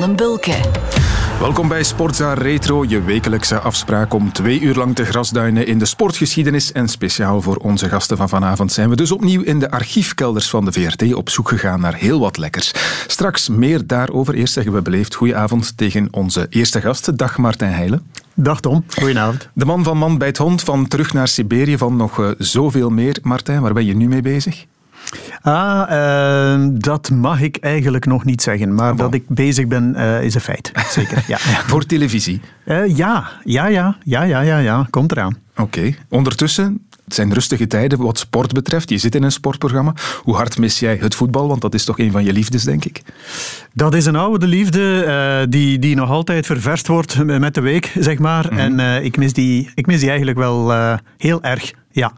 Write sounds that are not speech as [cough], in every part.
van den Bulke. Welkom bij Sportza Retro, je wekelijkse afspraak om twee uur lang te grasduinen in de sportgeschiedenis. En speciaal voor onze gasten van vanavond zijn we dus opnieuw in de archiefkelders van de VRT op zoek gegaan naar heel wat lekkers. Straks meer daarover. Eerst zeggen we beleefd goedenavond tegen onze eerste gast, dag Martijn Heijlen. Dag Tom, goedenavond. De man van Man bij het Hond, van Terug naar Siberië, van nog uh, zoveel meer. Martijn, waar ben je nu mee bezig? Ah, uh, dat mag ik eigenlijk nog niet zeggen. Maar dat ik bezig ben, uh, is een feit. [laughs] Zeker. Ja. Voor televisie? Uh, ja. ja, ja, ja, ja, ja, ja. Komt eraan. Oké. Okay. Ondertussen, het zijn rustige tijden wat sport betreft. Je zit in een sportprogramma. Hoe hard mis jij het voetbal? Want dat is toch een van je liefdes, denk ik? Dat is een oude liefde uh, die, die nog altijd ververst wordt met de week, zeg maar. Mm -hmm. En uh, ik, mis die, ik mis die eigenlijk wel uh, heel erg. Ja.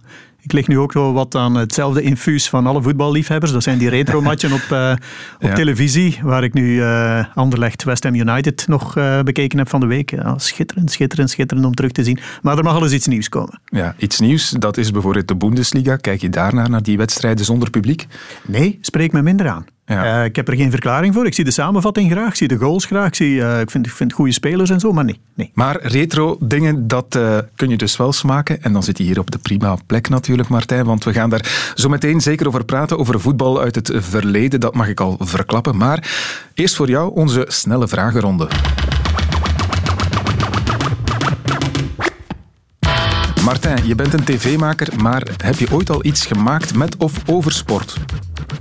Ik lig nu ook wel wat aan hetzelfde infuus van alle voetballiefhebbers. Dat zijn die retro-matchen op, uh, op ja. televisie, waar ik nu uh, Anderlecht West Ham United nog uh, bekeken heb van de week. Ja, schitterend, schitterend, schitterend om terug te zien. Maar er mag al eens iets nieuws komen. Ja, iets nieuws, dat is bijvoorbeeld de Bundesliga. Kijk je daarnaar, naar die wedstrijden zonder publiek? Nee, spreek me minder aan. Ja. Uh, ik heb er geen verklaring voor. Ik zie de samenvatting graag, ik zie de goals graag. Ik, zie, uh, ik, vind, ik vind goede spelers en zo, maar nee. nee. Maar retro dingen, dat uh, kun je dus wel smaken. En dan zit je hier op de prima plek natuurlijk, Martijn. Want we gaan daar zo meteen zeker over praten. Over voetbal uit het verleden, dat mag ik al verklappen. Maar eerst voor jou onze snelle vragenronde. Martijn, je bent een tv-maker, maar heb je ooit al iets gemaakt met of over sport?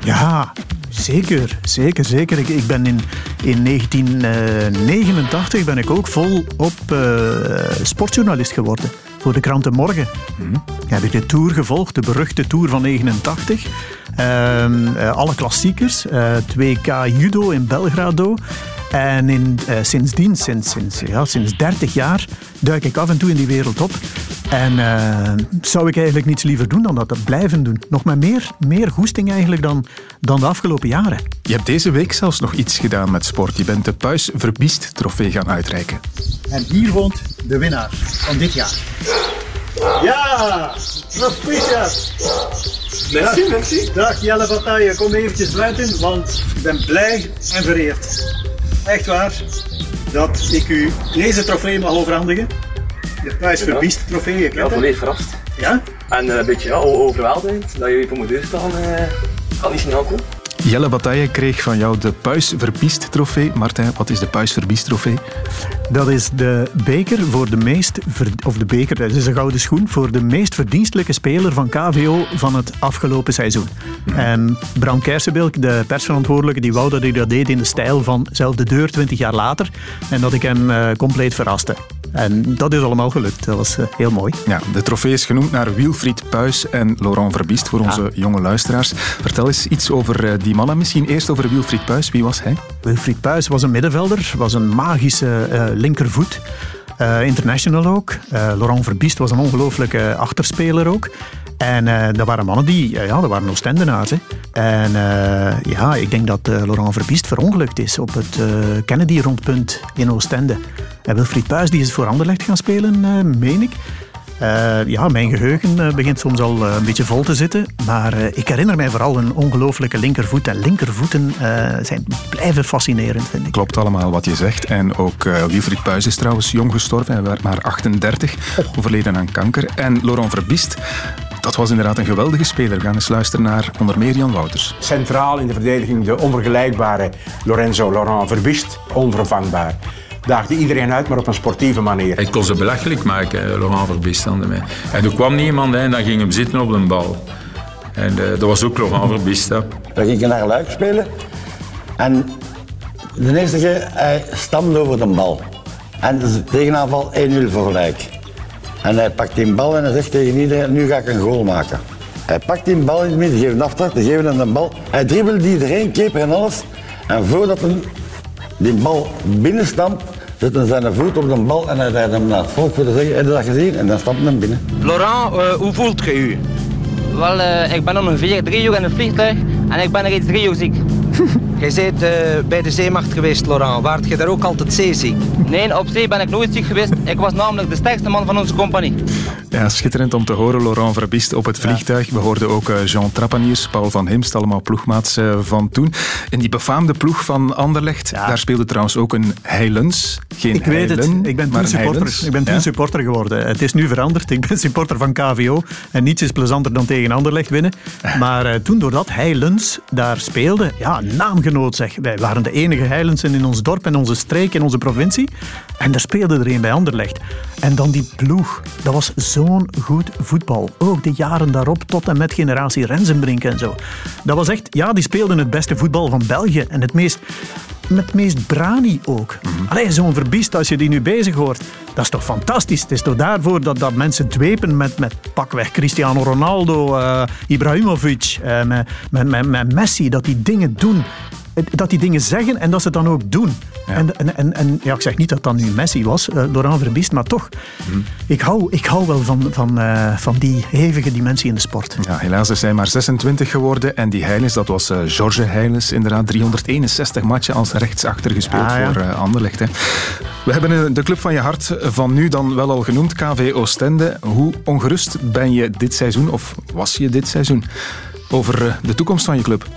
Ja, Zeker, zeker, zeker. Ik, ik ben in, in 1989 ben ik ook volop uh, sportjournalist geworden. Voor de kranten Morgen. Mm-hmm. Heb ik de Tour gevolgd, de beruchte Tour van 89. Uh, uh, alle klassiekers. 2K judo in Belgrado. En in, uh, sindsdien, sinds, sinds, ja, sinds 30 jaar, duik ik af en toe in die wereld op. En uh, zou ik eigenlijk niets liever doen dan dat, dat blijven doen. Nog maar meer, meer goesting eigenlijk dan, dan de afgelopen jaren. Je hebt deze week zelfs nog iets gedaan met sport. Je bent de Puis Verbiest trofee gaan uitreiken. En hier woont de winnaar van dit jaar. Ja, proficiat. Merci, merci. Dag Jelle Bataille, kom eventjes buiten, want ik ben blij en vereerd. Echt waar, dat ik u deze trofee mag overhandigen. De Puis Verbiest trofee, je kent Ja, volledig verrast. Ja? En uh, een beetje ja, overweldigend dat jullie voor mijn deur staan. Uh, kan niet snel komen. Jelle Bataille kreeg van jou de Puis Verbiest trofee. Martijn, wat is de Puis Verbiest trofee? Dat is de beker voor de meest... Of de beker, dat is een gouden schoen voor de meest verdienstelijke speler van KVO van het afgelopen seizoen. En Bram Kersenbilk, de persverantwoordelijke, die wou dat ik dat deed in de stijl van zelf de deur 20 jaar later. En dat ik hem uh, compleet verraste. En dat is allemaal gelukt. Dat was uh, heel mooi. Ja, de trofee is genoemd naar Wilfried Puis en Laurent Verbiest voor onze ja. jonge luisteraars. Vertel eens iets over uh, die mannen. Misschien eerst over Wilfried Puis. Wie was hij? Wilfried Puis was een middenvelder, was een magische linkervoet. Uh, international ook. Uh, Laurent Verbiest was een ongelooflijke achterspeler ook. En uh, dat waren mannen die, ja, dat waren Oostendenaars. Hè. En ja, ik denk dat Laurent Verbiest verongelukt is op het Kennedy-rondpunt in Oostende. En Wilfried Puis die is voor Anderlecht gaan spelen, meen ik. Uh, ja, mijn geheugen uh, begint soms al uh, een beetje vol te zitten. Maar ik herinner mij vooral een ongelooflijke linkervoet. En linkervoeten zijn blijven fascinerend, vind ik. Klopt allemaal wat je zegt. En ook Wilfried Puis is trouwens jong gestorven. Hij werd maar 38, oh. overleden aan kanker. En Laurent Verbiest, dat was inderdaad een geweldige speler. We gaan eens luisteren naar onder meer Jan Wouters. Centraal in de verdediging de onvergelijkbare Lorenzo Laurent Verbiest. Onvervangbaar daagde iedereen uit, maar op een sportieve manier. Ik kon ze belachelijk maken, Laurent Verbiest. En er kwam niemand en dan ging hem zitten op een bal. En uh, dat was ook Laurent Verbiest. Dan ging je naar Luik spelen. En de eerste keer, hij stamde over de bal. En de tegenaanval 1-0 voor Luik. En hij pakt die bal en hij zegt tegen iedereen, nu ga ik een goal maken. Hij pakt die bal in het midden, geeft een aftrap, geeft hem een bal. Hij dribbelt iedereen, keeper en alles. En voordat hij die bal binnenstampt, zet hij zijn voet op de bal en hij rijdt hem naar het volk voor te zeggen, heb je dat gezien? En dan stapt hij hem binnen. Laurent, uh, hoe voelt je u? Wel, uh, ik ben ongeveer drie uur in het vliegtuig en ik ben reeds drie uur ziek. [laughs] Jij bent uh, bij de zeemacht geweest, Laurent. Waart je daar ook altijd zeeziek? Nee, op zee ben ik nooit ziek geweest. Ik was namelijk de sterkste man van onze compagnie. Ja, schitterend om te horen, Laurent Verbist op het vliegtuig. We hoorden ook eh, Jean Trappaniers, Paul van Himst, allemaal ploegmaats eh, van toen. In die befaamde ploeg van Anderlecht, daar speelde trouwens ook een Heilens. Geen ik weet het, ik ben toen een supporter. Ik ben toen Ja? supporter geworden. Het is nu veranderd. Ik ben supporter van KVO. En niets is plezanter dan tegen Anderlecht winnen. Maar eh, toen, doordat Heilens daar speelde, ja, zeg. Wij waren de enige Heilensen in ons dorp, in onze streek, in onze provincie. En daar speelde er een bij Anderlecht. En dan die ploeg. Dat was zo'n goed voetbal. Ook de jaren daarop, tot en met generatie Rensenbrink en zo. Dat was echt, ja, die speelden het beste voetbal van België. En het meest met het meest brani ook. Allee, zo'n verbiest als je die nu bezig hoort. Dat is toch fantastisch? Het is toch daarvoor dat, dat mensen dwepen met, met pakweg Cristiano Ronaldo, eh, Ibrahimovic, eh, met, met, met Messi, dat die dingen doen. Dat die dingen zeggen en dat ze het dan ook doen. En, en, en, en ja, ik zeg niet dat dat nu Messi was, eh Laurent Verbiest, maar toch. Ik, hou, ik hou wel van, van, eh, van die hevige dimensie in de sport. Ja, helaas is hij maar 26 geworden. En die Heilens, dat was eh George Heilens, inderdaad 361 matchen als rechtsachter gespeeld Ah, ja. voor eh, Anderlecht. Hè. We hebben de club van je hart van nu dan wel al genoemd, KV Oostende. Hoe ongerust ben je dit seizoen, of was je dit seizoen, over de toekomst van je club?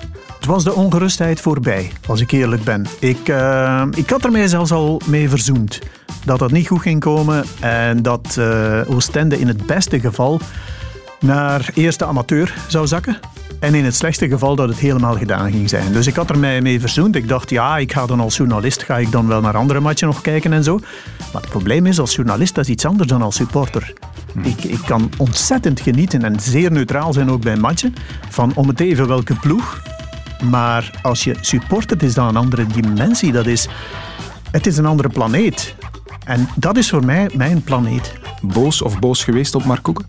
Het was de ongerustheid voorbij, als ik eerlijk ben. Ik, eh, ik had er mij zelfs al mee verzoend dat dat niet goed ging komen en dat eh, Oostende in het beste geval naar eerste amateur zou zakken. En in het slechtste geval dat het helemaal gedaan ging zijn. Dus ik had er mij mee verzoend. Ik dacht, ja, ik ga dan als journalist ga ik dan wel naar andere matchen nog kijken en zo. Maar het probleem is, als journalist, dat is iets anders dan als supporter. Ik, ik kan ontzettend genieten en zeer neutraal zijn ook bij matchen. Van om het even welke ploeg. Maar als je supportert, is dat een andere dimensie. Dat is, het is een andere planeet. En dat is voor mij mijn planeet. Boos of boos geweest op Mark Koeken?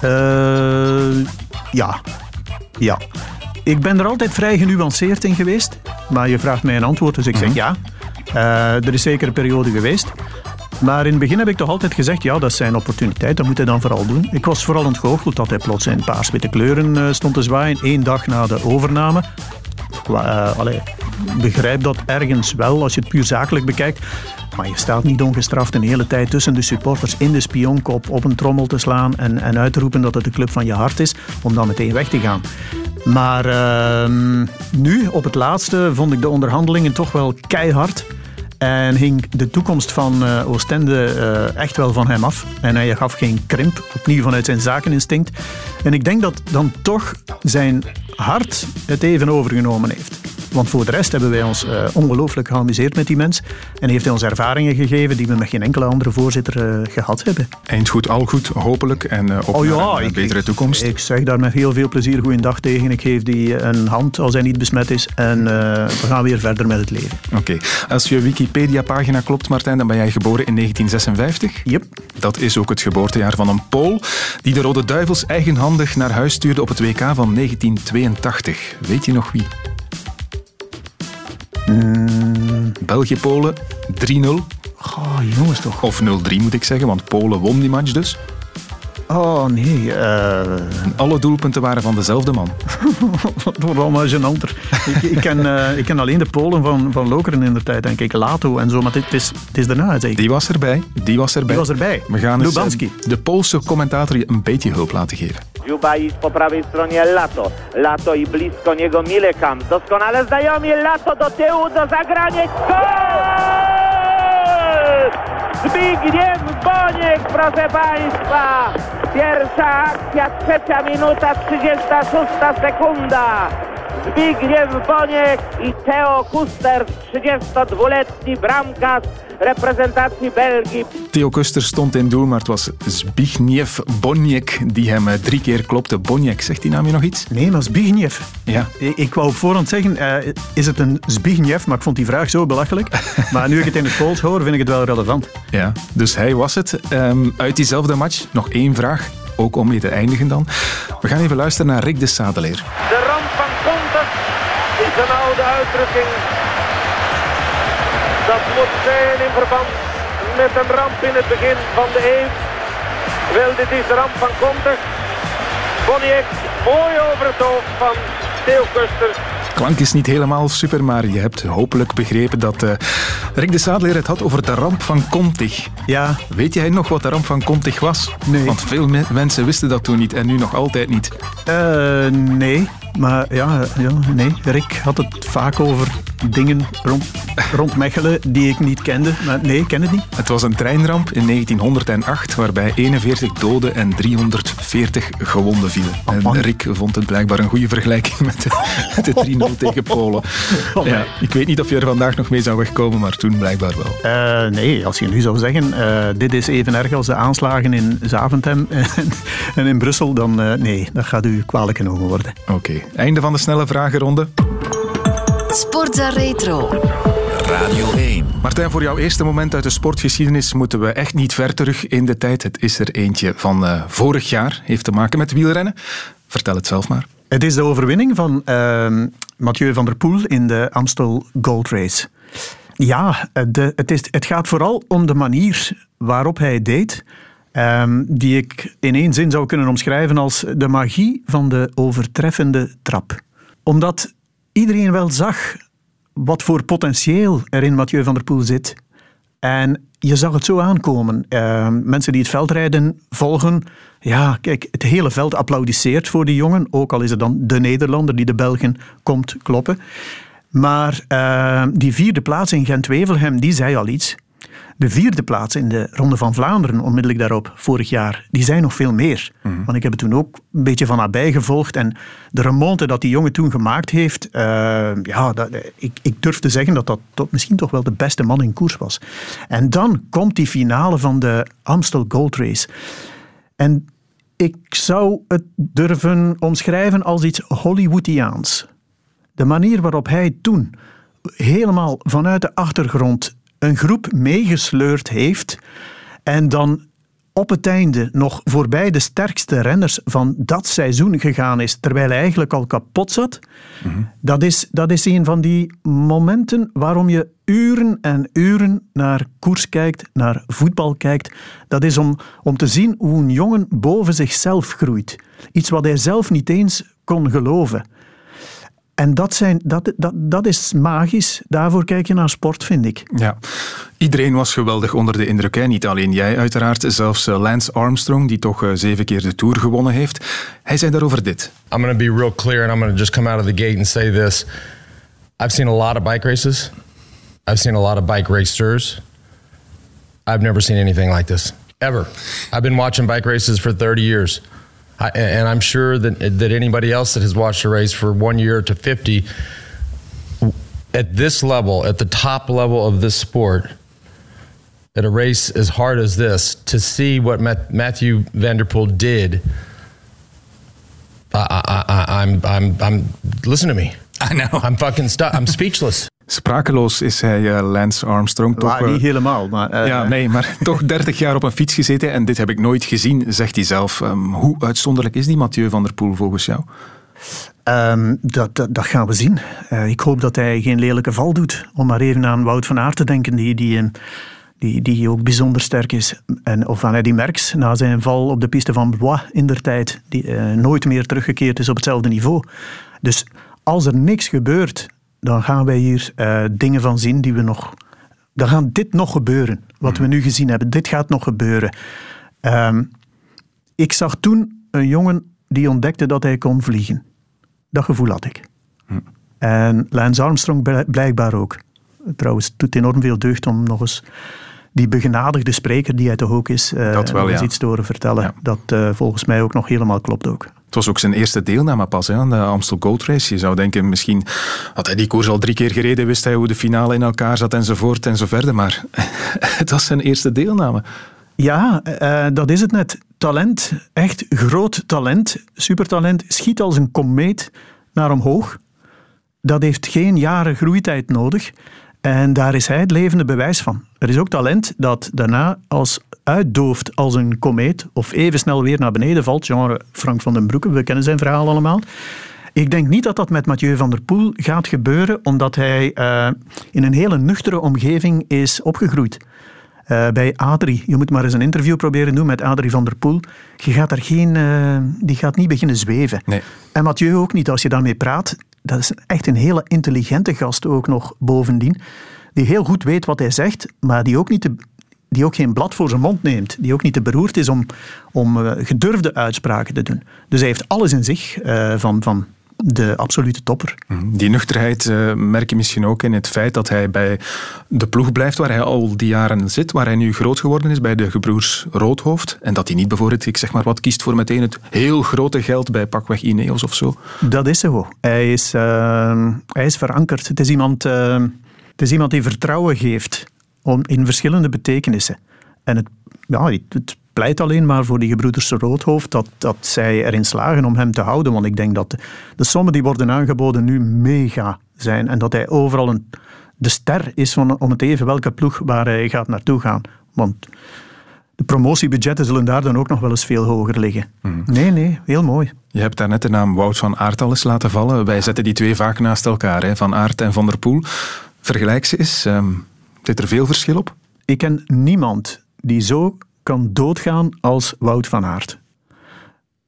Eh, ja. Ja. Ik ben er altijd vrij genuanceerd in geweest. Maar je vraagt mij een antwoord, dus ik zeg ja. Eh, er is zeker een periode geweest. Maar in het begin heb ik toch altijd gezegd, ja, dat zijn opportuniteit, dat moet hij dan vooral doen. Ik was vooral ontgoocheld dat hij plots in paars-witte kleuren eh, stond te zwaaien, één dag na de overname. Eh, allee, begrijp dat ergens wel, als je het puur zakelijk bekijkt. Maar je staat niet ongestraft een hele tijd tussen de supporters in de spionkop op een trommel te slaan en, en uit te roepen dat het de club van je hart is, om dan meteen weg te gaan. Maar ehm, nu, op het laatste, vond ik de onderhandelingen toch wel keihard. En hing de toekomst van eh, Oostende eh, echt wel van hem af. En hij gaf geen krimp, opnieuw vanuit zijn zakeninstinct. En ik denk dat dan toch zijn hart het even overgenomen heeft. Want voor de rest hebben wij ons eh, ongelooflijk geamuseerd met die mens. En heeft hij ons ervaringen gegeven die we met geen enkele andere voorzitter eh, gehad hebben. Eind goed, al goed, hopelijk. En eh, op Oh ja, een ik- betere toekomst. Ik zeg daar met heel veel plezier goeiedag tegen. Ik geef die een hand als hij niet besmet is. En we gaan weer verder met het leven. Oké. Als je Wikipedia-pagina klopt, Martijn, dan ben jij geboren in 1956. Yep. Dat is ook het geboortejaar van een Pool die de Rode Duivels eigenhandig naar huis stuurde op het WK van 1982. Weet je nog wie? België-Polen 3-0. Oh, jongens toch. Of 0-3 moet ik zeggen, want Polen won die match dus. Oh nee, eh, En alle doelpunten waren van dezelfde man. [laughs] het wordt allemaal gênanter. ik, ik, ken, eh, ik ken alleen de Polen van, van Lokeren in de tijd, denk ik. Lato en zo, maar dit is, het is daarna zeker. Die was erbij. Die was erbij. Die was erbij. We gaan eens, Lubanski. eh, de Poolse commentator je een beetje hulp laten geven. Dziubajs po prawej stronie Lato. Lato i blisko niego Milekam. Doskonale znajomi Lato do tyłu, do zagrania. Zbigniew Boniek, proszę Państwa. Pierwsza akcja, trzecia minuta, 36 sekunda. Zbigniew Boniek i Theo Kuster, 32-letni bramkarz reprezentacji Belgii. Theo Kuster stond in doel, maar het was Zbigniew Boniek die hem eh, drie keer klopte. Boniek, zegt die naam je nog iets? Nee, maar Zbigniew. Ja. Ik, ik wou op voorhand zeggen, eh, is het een Zbigniew? Maar ik vond die vraag zo belachelijk. [laughs] maar nu ik het in het Pools hoor, vind ik het wel relevant. Ja, dus hij was het. Ehm, uit diezelfde match nog één vraag, ook om mee te eindigen dan. We gaan even luisteren naar Rick de Sadeleer. De ramp van Contes is een oude uitdrukking. Dat moet zijn in verband met een ramp in het begin van de eeuw. Wel, dit is de ramp van Contes. Boniek, mooi over het hoofd van Theo Kuster. klank is niet helemaal super, maar je hebt hopelijk begrepen dat uh, Rick de Sadler het had over de ramp van Contig. Ja. Weet jij nog wat de ramp van Contig was? Nee. Want veel me mensen wisten dat toen niet en nu nog altijd niet. Uh, nee, maar ja, ja, nee. Rick had het vaak over dingen rond, rond Mechelen die ik niet kende. Maar nee, ik ken het niet. Het was een treinramp in 1908 waarbij 41 doden en 340 gewonden vielen. Oh, en Rick vond het blijkbaar een goede vergelijking met de, de 3-0 tegen Polen. Oh, ja, ik weet niet of je er vandaag nog mee zou wegkomen, maar toen blijkbaar wel. Uh, nee, als je nu zou zeggen, uh, dit is even erg als de aanslagen in Zaventem en, [laughs] en in Brussel, dan uh, nee, dat gaat u kwalijk genomen worden. Oké, okay. Einde van de snelle vragenronde. Sportza Retro. Radio 1. Martijn, voor jouw eerste moment uit de sportgeschiedenis moeten we echt niet ver terug in de tijd. Het is er eentje van uh, vorig jaar, heeft te maken met wielrennen. Vertel het zelf maar. Het is de overwinning van uh, Mathieu van der Poel in de Amstel Gold Race. Ja, de, het, is, het gaat vooral om de manier waarop hij het deed. Um, die ik in één zin zou kunnen omschrijven als de magie van de overtreffende trap. Omdat iedereen wel zag wat voor potentieel er in Mathieu van der Poel zit. En je zag het zo aankomen. Uh, mensen die het veldrijden volgen, ja, kijk, het hele veld applaudisseert voor die jongen, ook al is het dan de Nederlander die de Belgen komt kloppen. Maar uh, die vierde plaats in Gent-Wevelgem, die zei al iets. De vierde plaats in de Ronde van Vlaanderen, onmiddellijk daarop, vorig jaar, die zijn nog veel meer. Mm -hmm. Want ik heb het toen ook een beetje van nabij gevolgd. En de remonte dat die jongen toen gemaakt heeft, uh, ja, dat, ik, ik durf te zeggen dat dat tot, misschien toch wel de beste man in koers was. En dan komt die finale van de Amstel Gold Race. En ik zou het durven omschrijven als iets Hollywoodiaans. De manier waarop hij toen helemaal vanuit de achtergrond een groep meegesleurd heeft en dan op het einde nog voorbij de sterkste renners van dat seizoen gegaan is, terwijl hij eigenlijk al kapot zat. Mm -hmm. dat, is, dat is een van die momenten waarom je uren en uren naar koers kijkt, naar voetbal kijkt. Dat is om, om te zien hoe een jongen boven zichzelf groeit. Iets wat hij zelf niet eens kon geloven. En dat, zijn, dat, dat, dat is magisch. Daarvoor kijk je naar sport, vind ik. Ja, iedereen was geweldig onder de indruk. Hè? Niet alleen jij uiteraard, zelfs Lance Armstrong, die toch uh, zeven keer de Tour gewonnen heeft. Hij zei daarover dit. I'm going to be real clear and I'm going to just come out of the gate and say this. I've seen a lot of bike races. I've seen a lot of bike racers. I've never seen anything like this, ever. I've been watching bike races for 30 years. I, and I'm sure that that anybody else that has watched a race for one year to 50, at this level, at the top level of this sport, at a race as hard as this, to see what Matthew Vanderpool did, I, I, I'm, I'm, I'm, listen to me. I know. I'm fucking stuck. I'm speechless. Sprakeloos is hij, uh, Lance Armstrong. Toch, uh, niet helemaal, maar... Uh, ja, nee, maar [laughs] toch 30 jaar op een fiets gezeten en dit heb ik nooit gezien, zegt hij zelf. Um, hoe uitzonderlijk is die Mathieu van der Poel volgens jou? Um, dat, dat, dat, gaan we zien. Uh, ik hoop dat hij geen lelijke val doet. Om maar even aan Wout van Aert te denken, die, die, die, die ook bijzonder sterk is. En, of aan Eddy Merckx, na zijn val op de piste van Blois in der tijd, die nooit meer teruggekeerd is op hetzelfde niveau. Dus als er niks gebeurt dan gaan wij hier uh, dingen van zien die we nog. Dan gaat dit nog gebeuren, wat we nu gezien hebben. Dit gaat nog gebeuren. Um, ik zag toen een jongen die ontdekte dat hij kon vliegen. Dat gevoel had ik. Hm. En Lance Armstrong blijkbaar ook. Trouwens, het doet enorm veel deugd om nog eens die begenadigde spreker die hij toch ook is, uh, dat wel, ja. iets te horen vertellen. Ja. Dat uh, volgens mij ook nog helemaal klopt ook. Was ook zijn eerste deelname pas hè, aan de Amstel Gold Race. Je zou denken, misschien had hij die koers al drie keer gereden, wist hij hoe de finale in elkaar zat enzovoort en zo verder. Maar [laughs] het was zijn eerste deelname. Ja, uh, dat is het net. Talent, echt groot talent, supertalent, schiet als een komeet naar omhoog. Dat heeft geen jaren groeitijd nodig. En daar is hij het levende bewijs van. Er is ook talent dat daarna als uitdooft als een komeet of even snel weer naar beneden valt. Genre Frank van den Broeke, we kennen zijn verhaal allemaal. Ik denk niet dat dat met Mathieu van der Poel gaat gebeuren, omdat hij uh, in een hele nuchtere omgeving is opgegroeid. Uh, bij Adrie, je moet maar eens een interview proberen doen met Adrie van der Poel. Je gaat er geen, uh, die gaat niet beginnen zweven. Nee. En Mathieu ook niet. Als je daarmee praat, dat is echt een hele intelligente gast ook nog bovendien. Die heel goed weet wat hij zegt, maar die ook, niet te, die ook geen blad voor zijn mond neemt. Die ook niet te beroerd is om, om eh, gedurfde uitspraken te doen. Dus hij heeft alles in zich uh, van, van de absolute topper. Mhm. Die nuchterheid uh, merk je misschien ook in het feit dat hij bij de ploeg blijft waar hij al die jaren zit, waar hij nu groot geworden is, bij de gebroers Roodhoofd. En dat hij niet bijvoorbeeld, ik zeg maar wat, kiest voor meteen het heel grote geld bij pakweg Ineos of zo. Dat is zo. Hij is, uh, hij is verankerd. Het is, iemand, uh, het is iemand die vertrouwen geeft om, in verschillende betekenissen. En het, ja, het pleit alleen maar voor die gebroeders Roodhoofd dat, dat zij erin slagen om hem te houden. Want ik denk dat de, de sommen die worden aangeboden nu mega zijn. En dat hij overal een, de ster is van, om het even welke ploeg waar hij gaat naartoe gaan. Want de promotiebudgetten zullen daar dan ook nog wel eens veel hoger liggen. Mhm. Nee, nee, heel mooi. Je hebt daarnet de naam Wout van Aert al eens laten vallen. Wij zetten die twee vaak naast elkaar, hè, Van Aert en Van der Poel. Vergelijk ze eens. Um, zit er veel verschil op? Ik ken niemand die zo kan doodgaan als Wout van Aert.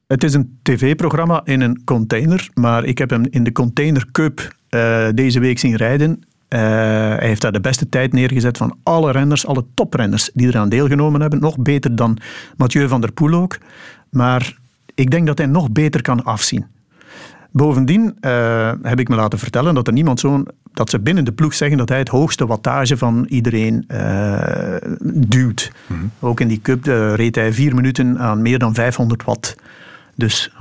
Het is een tv-programma in een container, maar ik heb hem in de Container Cup uh, deze week zien rijden. Uh, hij heeft daar de beste tijd neergezet van alle renners, alle toprenners die eraan deelgenomen hebben. Nog beter dan Mathieu van der Poel ook. Maar ik denk dat hij nog beter kan afzien. Bovendien uh, heb ik me laten vertellen dat er niemand zo'n dat ze binnen de ploeg zeggen dat hij het hoogste wattage van iedereen uh, duwt. Mhm. Ook in die cup uh, reed hij vier minuten aan meer dan 500 watt. Dus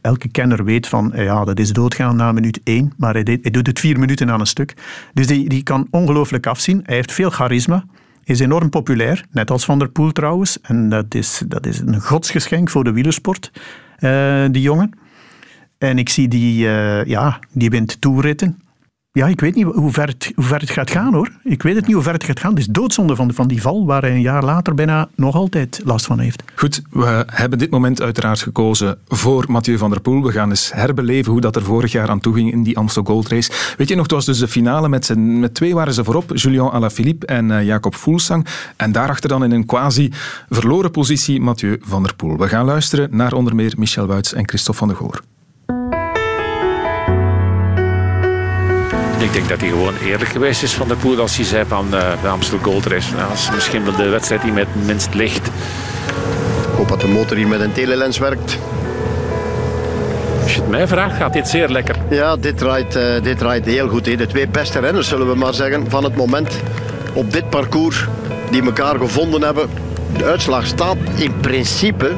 elke kenner weet van, ja, dat is doodgaan na minuut één, maar hij, deed, hij doet het vier minuten aan een stuk. Dus die, die kan ongelooflijk afzien. Hij heeft veel charisma is enorm populair, net als Van der Poel trouwens. En dat is, dat is een godsgeschenk voor de wielersport, uh, die jongen. En ik zie die, uh, ja, die wint toeritten. Ja, ik weet niet hoe ver, het, hoe ver het gaat gaan hoor. Ik weet het niet hoe ver het gaat gaan. Het is doodzonde van, van die val waar hij een jaar later bijna nog altijd last van heeft. Goed, we hebben dit moment uiteraard gekozen voor Mathieu van der Poel. We gaan eens herbeleven hoe dat er vorig jaar aan toe ging in die Amstel Gold Race. Weet je nog, het was dus de finale met, zijn, met twee waren ze voorop. Julian Alaphilippe en uh, Jacob Fuglsang. En daarachter dan in een quasi verloren positie Mathieu van der Poel. We gaan luisteren naar onder meer Michel Wuits en Christophe van de Goor. Ik denk dat hij gewoon eerlijk geweest is van de Poel als hij zei van uh, de Amsterdam Gold Race. Nou, dat is misschien wel de wedstrijd die met het minst ligt. Ik hoop dat de motor hier met een telelens werkt. Als je het mij vraagt, gaat dit zeer lekker. Ja, dit rijdt, uh, dit rijdt heel goed. Hè. De twee beste renners, zullen we maar zeggen, van het moment op dit parcours die elkaar gevonden hebben. De uitslag staat in principe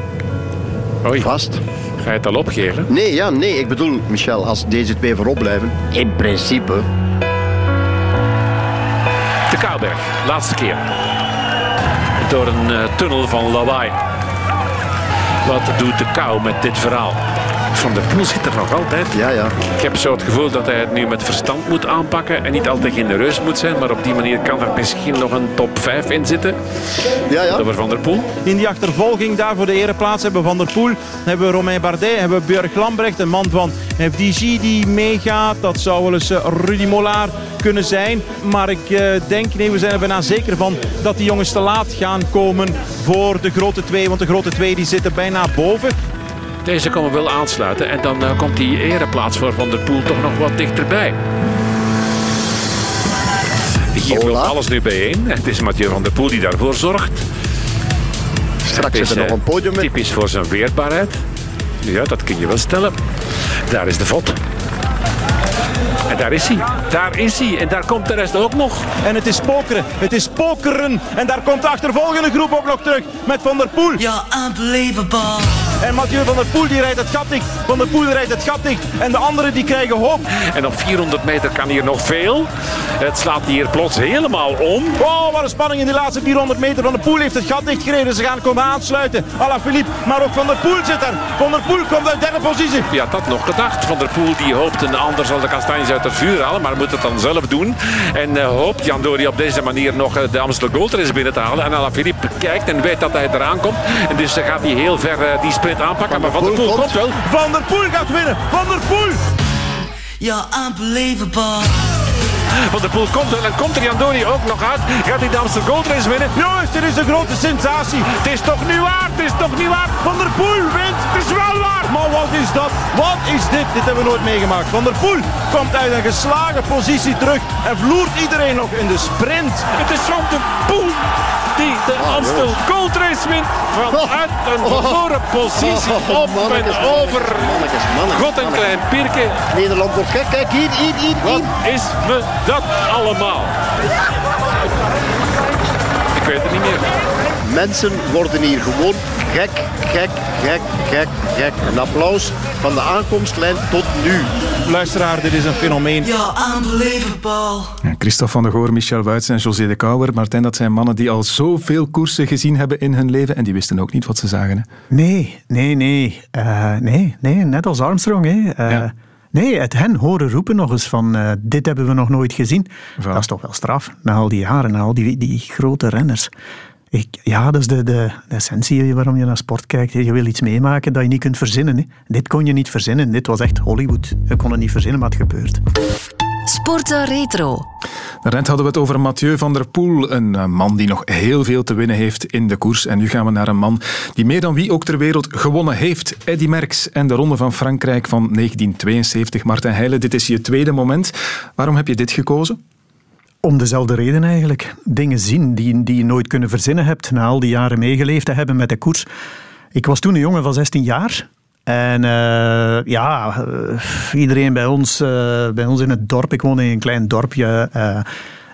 vast. Ga je het al opgeven? Nee, ja, nee. Ik bedoel, Michel, als deze twee voorop blijven, in principe. De Kouwberg, laatste keer. Door een uh, tunnel van lawaai. Wat doet de kou met dit verhaal? Van der Poel zit er nog altijd. Ja, ja. Ik heb zo het gevoel dat hij het nu met verstand moet aanpakken en niet altijd genereus moet zijn. Maar op die manier kan er misschien nog een top 5 in zitten. Ja, ja. Over Van der Poel. In die achtervolging daar voor de ereplaats hebben we Van der Poel. hebben we Romain Bardet, hebben we Björk Lambrecht, een man van FDG die meegaat. Dat zou wel eens Rudy Mollard kunnen zijn. Maar ik uh, denk, nee, we zijn er bijna zeker van dat die jongens te laat gaan komen voor de grote twee. Want de grote twee die zitten bijna boven. Deze komen wel aansluiten en dan uh, komt die ereplaats voor Van der Poel toch nog wat dichterbij. Hier loopt alles nu bijeen. Het is Mathieu van der Poel die daarvoor zorgt. Straks zit er nog een podium in. Typisch voor zijn weerbaarheid. Ja, dat kun je wel stellen. Daar is de vod. En daar is hij. Daar is hij. En daar komt de rest ook nog. En het is pokeren. Het is pokeren. En daar komt de achtervolgende groep ook nog terug. Met Van der Poel. Ja, unbelievable. En Mathieu van der Poel die rijdt het gat dicht. Van der Poel rijdt het gat dicht. En de anderen die krijgen hoop. En op 400 meter kan hier nog veel. Het slaat hier plots helemaal om. Oh, wat een spanning in die laatste 400 meter. Van der Poel heeft het gat dicht gereden. Ze gaan komen aansluiten. Alla Philippe. Maar ook Van der Poel zit er. Van der Poel komt uit derde positie. Wie had dat nog gedacht? Van der Poel die hoopt een ander zal de kastanjes uit het vuur halen. Maar moet het dan zelf doen. En uh, hoopt Jan Dori op deze manier nog uh, de Amsterdam Gold Race binnen te halen. En Ala Philippe kijkt en weet dat hij eraan komt. En dus gaat hij heel ver uh, die sprint aanpakken. Maar Van der Poel komt wel. Van der Poel gaat winnen. Van der Poel. Ja, unbelievable. Van der Poel komt wel en komt er Jandori ook nog uit. Gaat hij de Amsterdam Gold Race winnen? Jongens, dit is een grote sensatie. Het is toch niet waar, het is toch niet waar. Van der Poel wint, het is wel waar. Maar wat is dat? Wat is dit? Dit hebben we nooit meegemaakt. Van der Poel komt uit een geslagen positie terug en vloert iedereen nog in de sprint. Het is Van der Poel die de Amstel Gold Race wint. Vanuit een verloren positie op en over. God en klein Pirke. Nederland wordt gek. Kijk hier, hier, hier. Wat is me dat allemaal? Ik weet het niet meer. Mensen worden hier gewoon gek, gek, gek, gek, gek. Een applaus van de aankomstlijn tot nu. Luisteraar, dit is een fenomeen. Ja, unbelievable. Ja, Christophe van der Goor, Michel Wuits en José de Kouwer. Martijn, dat zijn mannen die al zoveel koersen gezien hebben in hun leven en die wisten ook niet wat ze zagen. Hè? Nee, nee, nee. Eh, nee, nee. Net als Armstrong. Hè. Eh, Nee, het hen horen roepen nog eens van eh, dit hebben we nog nooit gezien. Dat is toch wel straf, na al die jaren, na al die, die grote renners. Ik, ja, dat is de, de, de essentie waarom je naar sport kijkt. Je wil iets meemaken dat je niet kunt verzinnen. Hè. Dit kon je niet verzinnen. Dit was echt Hollywood. Je kon het niet verzinnen, maar het gebeurt. Sporza Retro. Daarnet hadden we het over Mathieu van der Poel, een eh, man die nog heel veel te winnen heeft in de koers. En nu gaan we naar een man die meer dan wie ook ter wereld gewonnen heeft. Eddy Merckx en de Ronde van Frankrijk van 1972. Martijn Heijlen, dit is je tweede moment. Waarom heb je dit gekozen? Om dezelfde reden eigenlijk. Dingen zien die, die je nooit kunnen verzinnen hebt, na al die jaren meegeleefd te hebben met de koers. Ik was toen een jongen van 16 jaar. En uh, ja, uh, iedereen bij ons, uh, bij ons in het dorp, ik woon in een klein dorpje,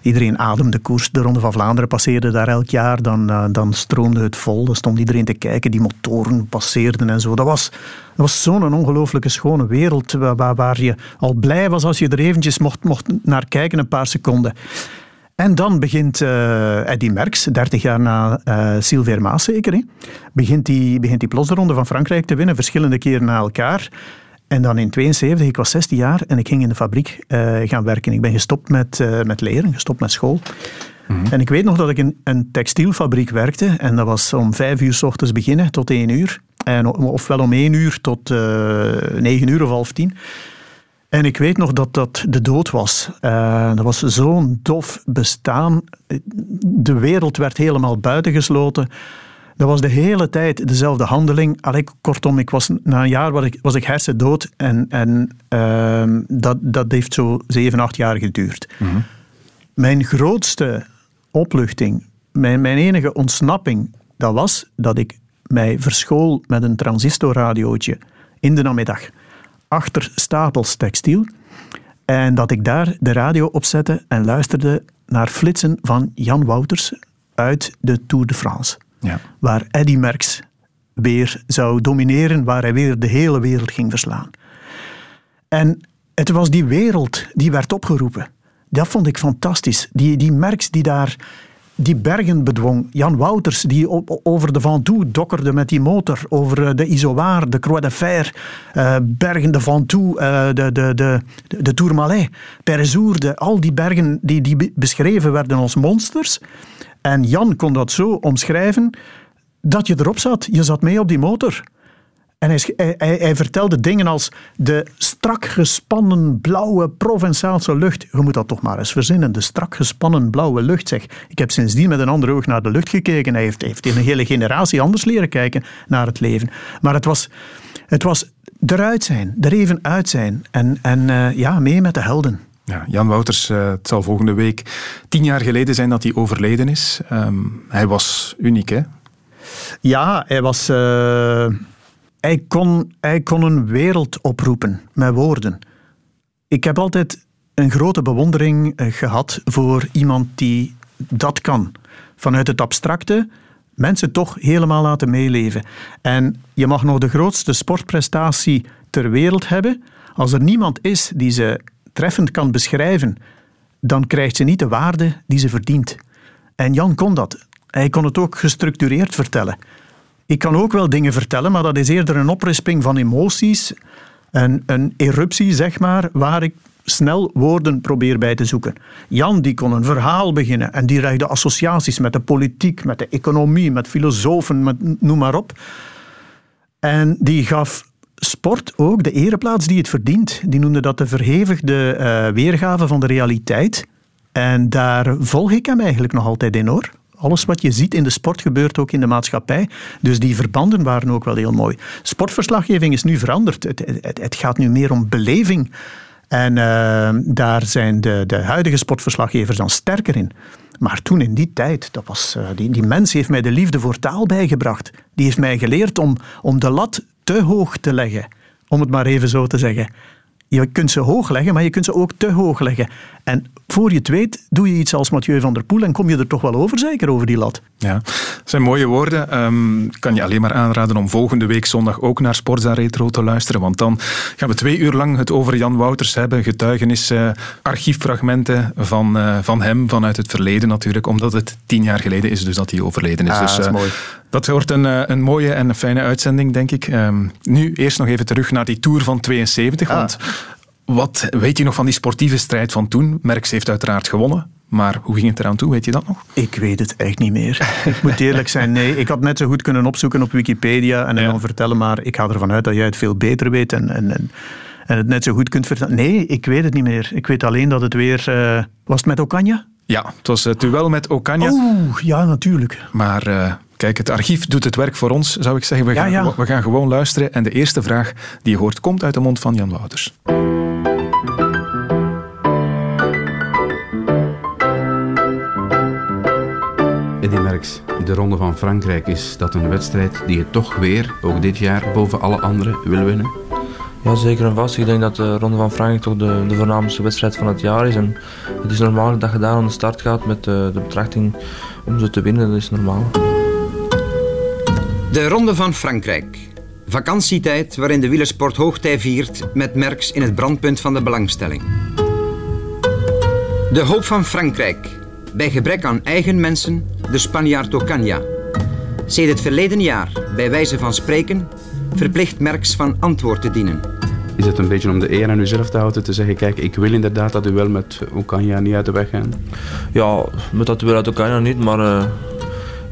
iedereen ademde koers. De Ronde van Vlaanderen passeerde daar elk jaar, dan, dan stroomde het vol. Dan stond iedereen te kijken, die motoren passeerden en zo. Dat was, dat was zo'n ongelooflijke schone wereld, waar, waar je al blij was als je er eventjes mocht, mocht naar kijken, een paar seconden. En dan begint uh, Eddy Merckx, 30 jaar na uh, Sylvain Maas zeker, hè, begint hij begint die plots de Ronde van Frankrijk te winnen, verschillende keren na elkaar. En dan in 72, ik was 16 jaar en ik ging in de fabriek uh, gaan werken. Ik ben gestopt met, met leren, gestopt met school. Mm-hmm. En ik weet nog dat ik in een textielfabriek werkte en dat was om vijf uur s ochtends beginnen tot één uur. En, ofwel om één uur tot negen uur of half tien. En ik weet nog dat dat de dood was. Uh, dat was zo'n dof bestaan. De wereld werd helemaal buitengesloten. Dat was de hele tijd dezelfde handeling. Allee, kortom, ik was, na een jaar was ik, was ik hersendood. En, en uh, dat, dat heeft zo zeven, acht jaar geduurd. Mm-hmm. Mijn grootste opluchting, mijn, mijn enige ontsnapping, dat was dat ik mij verschool met een transistorradiootje in de namiddag achter stapels textiel. En dat ik daar de radio op zette en luisterde naar flitsen van Jan Wouters uit de Tour de France. Ja. Waar Eddy Merckx weer zou domineren, waar hij weer de hele wereld ging verslaan. En het was die wereld die werd opgeroepen. Dat vond ik fantastisch. Die, die Merckx die daar die bergen bedwong. Jan Wouters, die over de Ventoux dokkerde met die motor. Over eh, de Isoar, de Croix de Fer, uh, bergen de Ventoux, uh, de, de, de, de Tourmalet, Perzourde. Al die bergen die, die beschreven werden als monsters. En Jan kon dat zo omschrijven dat je erop zat. Je zat mee op die motor. En hij, hij, hij, vertelde dingen als de strak gespannen blauwe Provençaalse lucht. Je moet dat toch maar eens verzinnen. De strak gespannen blauwe lucht, zeg. Ik heb sindsdien met een ander oog naar de lucht gekeken. Hij heeft, heeft in een hele generatie anders leren kijken naar het leven. Maar het was, het was eruit zijn, er even uit zijn. En, en uh, ja, mee met de helden. Ja, Jan Wouters, uh, het zal volgende week tien jaar geleden zijn dat hij overleden is. Um, hij was uniek, hè? Ja, hij was... Uh, hij kon, hij kon een wereld oproepen met woorden. Ik heb altijd een grote bewondering eh, gehad voor iemand die dat kan. Vanuit het abstracte mensen toch helemaal laten meeleven. En je mag nog de grootste sportprestatie ter wereld hebben. Als er niemand is die ze treffend kan beschrijven, dan krijgt ze niet de waarde die ze verdient. En Jan kon dat. Hij kon het ook gestructureerd vertellen. Ik kan ook wel dingen vertellen, maar dat is eerder een oprisping van emoties. Een, een eruptie, zeg maar, waar ik snel woorden probeer bij te zoeken. Jan die kon een verhaal beginnen en die legde associaties met de politiek, met de economie, met filosofen, met, noem maar op. En die gaf sport ook de ereplaats die het verdient. Die noemde dat de verhevigde eh, weergave van de realiteit. En daar volg ik hem eigenlijk nog altijd in hoor. Alles wat je ziet in de sport gebeurt ook in de maatschappij. Dus die verbanden waren ook wel heel mooi. Sportverslaggeving is nu veranderd. Het, het, het gaat nu meer om beleving. En uh, daar zijn de, de huidige sportverslaggevers dan sterker in. Maar toen in die tijd, dat was, uh, die, die mens heeft mij de liefde voor taal bijgebracht. Die heeft mij geleerd om, om de lat te hoog te leggen. Om het maar even zo te zeggen. Je kunt ze hoog leggen, maar je kunt ze ook te hoog leggen. En voor je het weet, doe je iets als Mathieu van der Poel en kom je er toch wel over, zeker over die lat. Ja, dat zijn mooie woorden. Um, kan je alleen maar aanraden om volgende week zondag ook naar Sportza Retro te luisteren. Want dan gaan we twee uur lang het over Jan Wouters hebben. Getuigenissen, archieffragmenten van, uh, van hem vanuit het verleden natuurlijk. Omdat het tien jaar geleden is dus dat hij overleden is. Ah, dus, dat is uh, mooi. Dat wordt een, uh, een mooie en een fijne uitzending, denk ik. Um, nu eerst nog even terug naar die Tour van 72. Ah. Want wat weet je nog van die sportieve strijd van toen? Merckx heeft uiteraard gewonnen. Maar hoe ging het eraan toe? Weet je dat nog? Ik weet het echt niet meer. ik moet eerlijk zijn, nee. Ik had net zo goed kunnen opzoeken op Wikipedia en ja. dan vertellen, maar ik ga ervan uit dat jij het veel beter weet en, en, en, en het net zo goed kunt vertellen. Nee, ik weet het niet meer. Ik weet alleen dat het weer... Uh, was het met Okanja? Ja, het was het duel met Okanja. Oeh, ja, natuurlijk. Maar... Uh, Kijk, het archief doet het werk voor ons, zou ik zeggen. We gaan, ja. we gaan gewoon luisteren. En de eerste vraag die je hoort, komt uit de mond van Jan Wouters. De Ronde van Frankrijk, is dat een wedstrijd die je toch weer, ook dit jaar, boven alle andere wil winnen? Ja, zeker en vast. Ik denk dat de Ronde van Frankrijk toch de, de voornaamste wedstrijd van het jaar is. En het is normaal dat je daar aan de start gaat met de, de betrachting om ze te winnen. Dat is normaal. De Ronde van Frankrijk. Vakantietijd waarin de wielersport hoogtij viert met Merckx in het brandpunt van de belangstelling. De hoop van Frankrijk. Bij gebrek aan eigen mensen, de Spanjaard Ocaña. Sedert het verleden jaar, bij wijze van spreken, verplicht Merckx van antwoord te dienen. Is het een beetje om de eer aan uzelf te houden, te zeggen, kijk, ik wil inderdaad dat duel met Ocaña niet uit de weg gaan? Ja, met dat duel uit Ocaña niet, maar uh,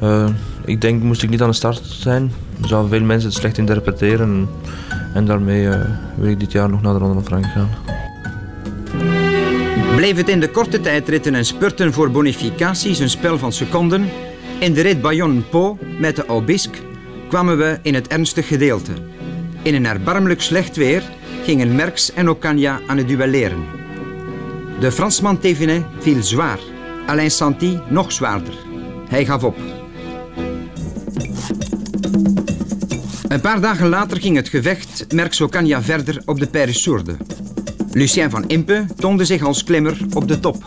uh, ik denk, moest ik niet aan de start zijn, zouden veel mensen het slecht interpreteren. En daarmee uh, wil ik dit jaar nog naar de Ronde van Frankrijk gaan. Bleef het in de korte tijdritten en spurten voor bonificaties een spel van seconden, in de rit Bayonne-Po met de Aubisque kwamen we in het ernstig gedeelte. In een erbarmelijk slecht weer gingen Merckx en Ocaña aan het duelleren. De Fransman Thévenet viel zwaar, Alain Santi nog zwaarder. Hij gaf op. Een paar dagen later ging het gevecht Merckx-Ocaña verder op de Paris-Sourde. Lucien van Impe toonde zich als klimmer op de top.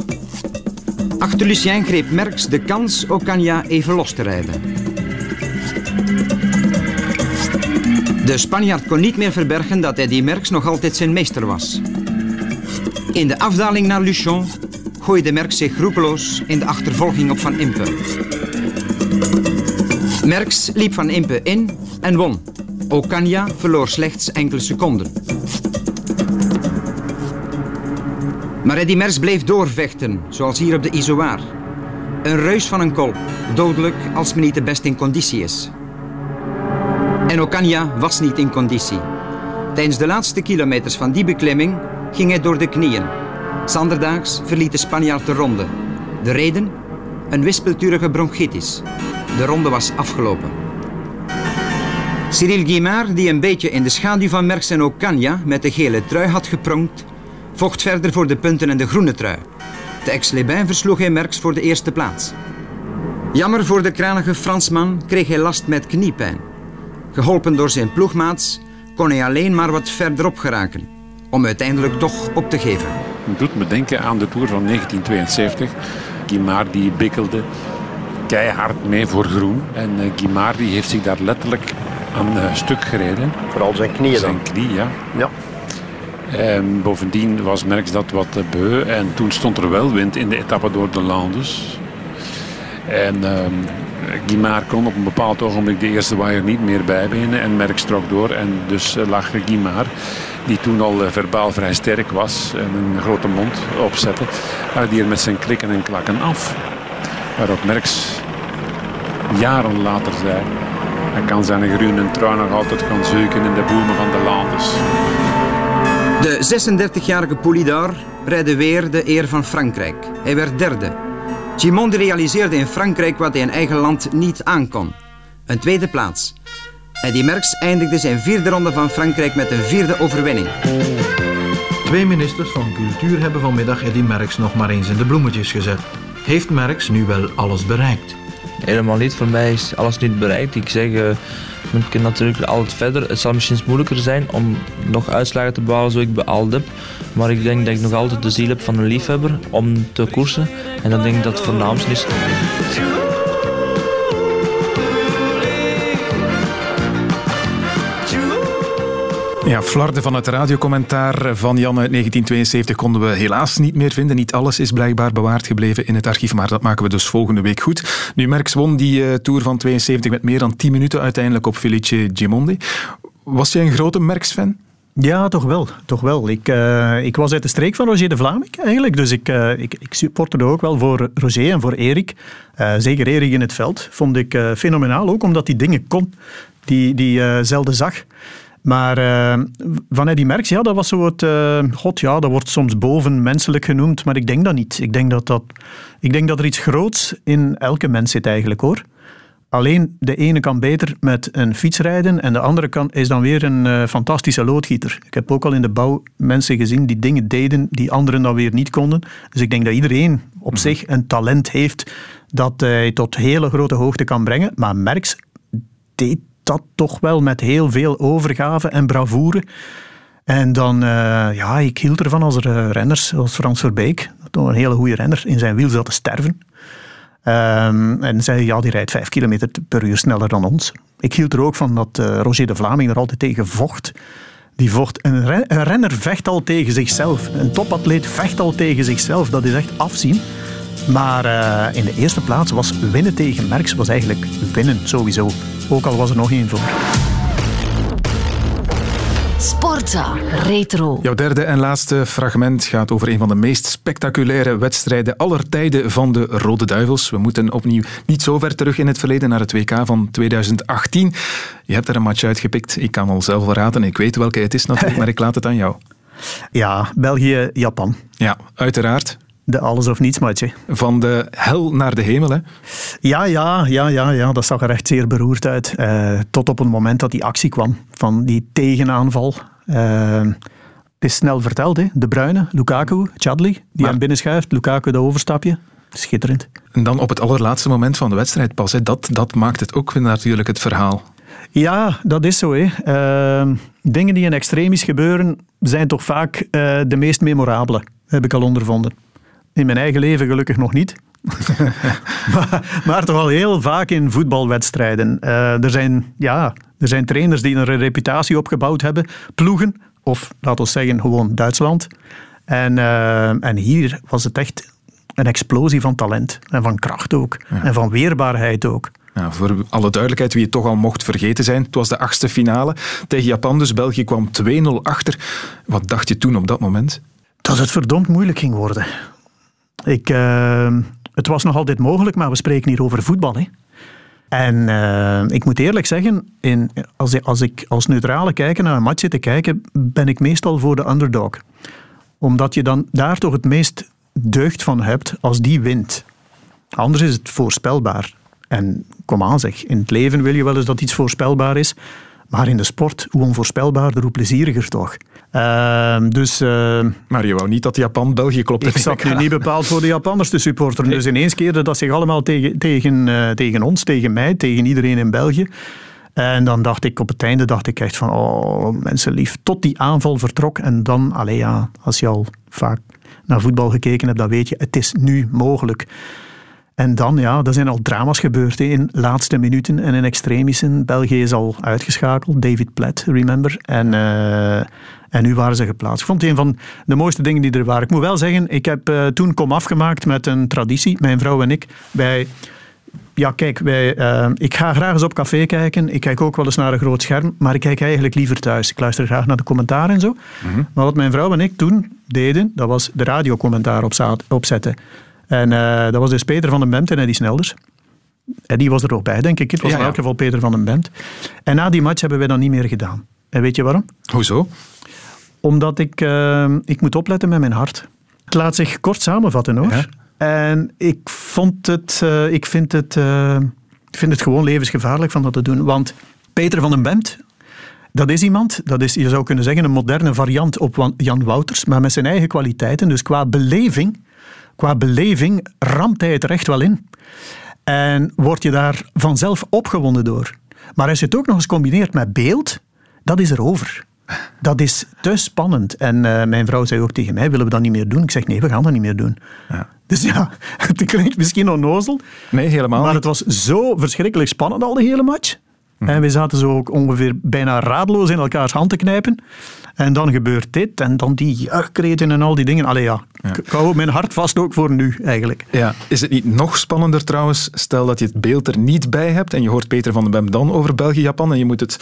Achter Lucien greep Merckx de kans Ocaña even los te rijden. De Spanjaard kon niet meer verbergen dat Eddy Merckx nog altijd zijn meester was. In de afdaling naar Luchon gooide Merckx zich roekeloos in de achtervolging op Van Impe. Merckx liep Van Impe in en won. Ocaña verloor slechts enkele seconden. Maar Eddy Merckx bleef doorvechten, zoals hier op de Izoar. Een reus van een kol, dodelijk als men niet de best in conditie is. En Ocaña was niet in conditie. Tijdens de laatste kilometers van die beklimming ging hij door de knieën. Zanderdaags verliet de Spanjaard de ronde. De reden? Een wispelturige bronchitis. De ronde was afgelopen. Cyril Guimard, die een beetje in de schaduw van Merckx en Ocaña met de gele trui had gepronkt, vocht verder voor de punten en de groene trui. De ex-Lebin versloeg hij Merckx voor de eerste plaats. Jammer voor de kranige Fransman kreeg hij last met kniepijn. Geholpen door zijn ploegmaats kon hij alleen maar wat verderop geraken, om uiteindelijk toch op te geven. Het doet me denken aan de Tour van 1972. Guimard die bikkelde keihard mee voor groen. En uh, Guimard die heeft zich daar letterlijk aan uh, stuk gereden. Vooral zijn knieën Zijn dan. knie, ja. Ja. En bovendien was Merckx dat wat beu. En toen stond er wel wind in de etappe door de Landes. En uh, Guimard kon op een bepaald ogenblik de eerste waaier niet meer bijbenen. En Merckx trok door. En dus uh, lag Guimard, die toen al uh, verbaal vrij sterk was. En een grote mond opzette. Uh, die er met zijn klikken en klakken af. Waarop Merckx jaren later zei... Hij kan zijn groene trui nog altijd gaan zoeken in de bomen van de Landes. De 36-jarige Poulidor redde weer de eer van Frankrijk. Hij werd derde. Gimondi realiseerde in Frankrijk wat hij in eigen land niet aankon. Een tweede plaats. Eddy Merckx eindigde zijn vierde ronde van Frankrijk met een vierde overwinning. Twee ministers van cultuur hebben vanmiddag Eddy Merckx nog maar eens in de bloemetjes gezet. Heeft Merckx nu wel alles bereikt? Helemaal niet. Voor mij is alles niet bereikt. Ik zeg, uh, men kan natuurlijk altijd verder. Het zal misschien moeilijker zijn om nog uitslagen te behalen zoals ik behaald heb. Maar ik denk dat ik nog altijd de ziel heb van een liefhebber om te koersen. En dan denk ik dat het voornaamste is. Ja, flarden van het radiocommentaar van Jan uit 1972 konden we helaas niet meer vinden. Niet alles is blijkbaar bewaard gebleven in het archief, maar dat maken we dus volgende week goed. Nu, Merckx won die uh, Tour van 72 met meer dan 10 minuten uiteindelijk op Felice Gimondi. Was jij een grote Merckx-fan? Ja, toch wel. Toch wel. Ik, uh, ik was uit de streek van Roger de Vlaming eigenlijk. Dus ik, uh, ik, ik supporterde ook wel voor Roger en voor Erik. Zeker Erik in het veld. Vond ik fenomenaal. Ook omdat hij dingen kon die, die hij zelden zag. Maar uh, van Eddy Merckx, ja, dat was zo het... Uh, God, ja, dat wordt soms bovenmenselijk genoemd, maar ik denk dat niet. Ik denk dat, dat, ik denk dat er iets groots in elke mens zit eigenlijk, hoor. Alleen de ene kan beter met een fiets rijden en de andere kan, is dan weer een uh, fantastische loodgieter. Ik heb ook al in de bouw mensen gezien die dingen deden die anderen dan weer niet konden. Dus ik denk dat iedereen op zich een talent heeft dat hij tot hele grote hoogte kan brengen. Maar Merckx deed dat toch wel met heel veel overgave en bravoure. En dan, uh, ja, ik hield ervan als er uh, renners, zoals Frans Verbeek, een hele goede renner, in zijn wiel zat te sterven. Um, en zei, ja, die rijdt vijf kilometer per uur sneller dan ons. Ik hield er ook van dat uh, Roger de Vlaming er altijd tegen vocht. Die vocht. Een, een renner vecht al tegen zichzelf. Een topatleet vecht al tegen zichzelf. Dat is echt afzien. Maar uh, in de eerste plaats was winnen tegen Merckx was eigenlijk winnen sowieso. Ook al was er nog één voor. Sportza Retro. Jouw derde en laatste fragment gaat over een van de meest spectaculaire wedstrijden aller tijden van de Rode Duivels. We moeten opnieuw niet zo ver terug in het verleden naar het WK van 2018. Je hebt er een match uitgepikt. Ik kan al zelf wel raden. Ik weet welke het is natuurlijk, [laughs] maar ik laat het aan jou. Ja, België-Japan. Ja, uiteraard. De alles of niets match. Van de hel naar de hemel, hè? Ja, ja, ja, ja, ja. dat zag er echt zeer beroerd uit. Uh, tot op het moment dat die actie kwam, van die tegenaanval. Uh, het is snel verteld, hè. De Bruyne, Lukaku, Chadli, die maar... hem binnenschuift. Lukaku de overstapje. Schitterend. En dan op het allerlaatste moment van de wedstrijd pas. Hè. Dat, dat maakt het ook natuurlijk het verhaal. Ja, dat is zo. Hè. Uh, dingen die in extremis gebeuren, zijn toch vaak de meest memorabele. Heb ik al ondervonden. In mijn eigen leven gelukkig nog niet. [laughs] maar, maar, toch al heel vaak in voetbalwedstrijden. Uh, er, zijn, ja, er zijn trainers die een reputatie opgebouwd hebben, ploegen, of laten we zeggen gewoon Duitsland. En, uh, en hier was het echt een explosie van talent en van kracht ook. Ja. En van weerbaarheid ook. Voor alle duidelijkheid, wie het toch al mocht vergeten zijn. Het was de achtste finale tegen Japan, dus België kwam 2-0 achter. Wat dacht je toen op dat moment? Dat het verdomd moeilijk ging worden. Ik, uh, het was nog altijd mogelijk, maar we spreken hier over voetbal. Hè. En uh, ik moet eerlijk zeggen, in, als, als ik als neutrale kijker naar een match zit te kijken, ben ik meestal voor de underdog. Omdat je dan daar toch het meest deugd van hebt als die wint. Anders is het voorspelbaar. En kom aan zeg, in het leven wil je wel eens dat iets voorspelbaar is. Maar in de sport, hoe onvoorspelbaarder, hoe plezieriger toch. Uh, dus, uh, maar je wou niet dat Japan België klopte. Ik zat nu niet bepaald voor de Japanners te supporteren. Nee. Dus ineens keerde dat zich allemaal tegen, tegen, uh, tegen ons, tegen mij, tegen iedereen in België. En dan dacht ik op het einde dacht ik echt van, oh mensen lief, tot die aanval vertrok. En dan, allee ja, als je al vaak naar voetbal gekeken hebt, dan weet je, het is nu mogelijk. En dan, ja, er zijn al drama's gebeurd in laatste minuten en in extremisten. België is al uitgeschakeld, David Platt, remember. En, uh, en nu waren ze geplaatst. Ik vond het een van de mooiste dingen die er waren. Ik moet wel zeggen, ik heb uh, toen kom afgemaakt met een traditie, mijn vrouw en ik, bij... Ja, kijk, wij, uh, ik ga graag eens op café kijken. Ik kijk ook wel eens naar een groot scherm, maar ik kijk eigenlijk liever thuis. Ik luister graag naar de commentaar en zo. Mm -hmm. Maar wat mijn vrouw en ik toen deden, dat was de radiocommentaar opzetten. En uh, dat was dus Peter van den Bemt en Eddie Snelders. Eddie was er ook bij, denk ik. Het was Ja, in elk geval Peter van den Bemt. En na die match hebben wij dat niet meer gedaan. En weet je waarom? Hoezo? Omdat ik, eh, ik moet opletten met mijn hart. Het laat zich kort samenvatten hoor. En ik vond het, eh, ik vind het, ik vind het gewoon levensgevaarlijk van dat te doen. Want Peter van den Bemt, dat is iemand, dat is, je zou kunnen zeggen, een moderne variant op Jan Wouters, maar met zijn eigen kwaliteiten. Dus qua beleving, qua beleving ramt hij het er echt wel in. En word je daar vanzelf opgewonden door. Maar als je het ook nog eens combineert met beeld, dat is er over. Dat is te spannend. En eh, mijn vrouw zei ook tegen mij, willen we dat niet meer doen? Ik zeg, nee, we gaan dat niet meer doen. Dus ja, [laughs] het klinkt misschien onnozel. Nee, helemaal Maar het was zo verschrikkelijk spannend al de hele match. En we zaten zo ook ongeveer bijna raadloos in elkaars hand te knijpen. En dan gebeurt dit en dan die juichkreten en al die dingen. Allee ja, ik ik hou mijn hart vast ook voor nu eigenlijk. Ja, is het niet nog spannender trouwens? Stel dat je het beeld er niet bij hebt en je hoort Peter van den Bem dan over België-Japan en je moet het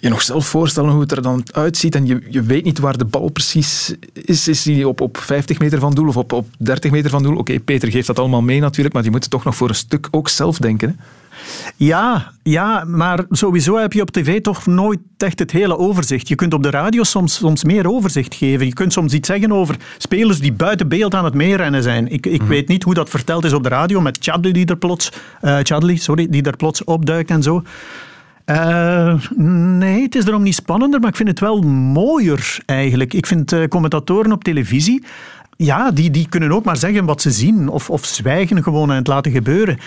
je nog zelf voorstellen hoe het er dan uitziet en je, je weet niet waar de bal precies is. Is die op, op 50 meter van doel of op, op 30 meter van doel? Oké, Peter geeft dat allemaal mee natuurlijk, maar je moet toch nog voor een stuk ook zelf denken. Hè? Ja, ja, maar sowieso heb je op tv toch nooit echt het hele overzicht. Je kunt op de radio soms, soms meer overzicht geven. Je kunt soms iets zeggen over spelers die buiten beeld aan het meerennen zijn. Ik, ik weet niet hoe dat verteld is op de radio met Chadli die er plots, eh, Chadli, sorry, die er plots opduikt en zo. Eh, nee, het is daarom niet spannender, maar ik vind het wel mooier eigenlijk. Ik vind eh, commentatoren op televisie, ja, die, die kunnen ook maar zeggen wat ze zien of, of zwijgen gewoon en het laten gebeuren.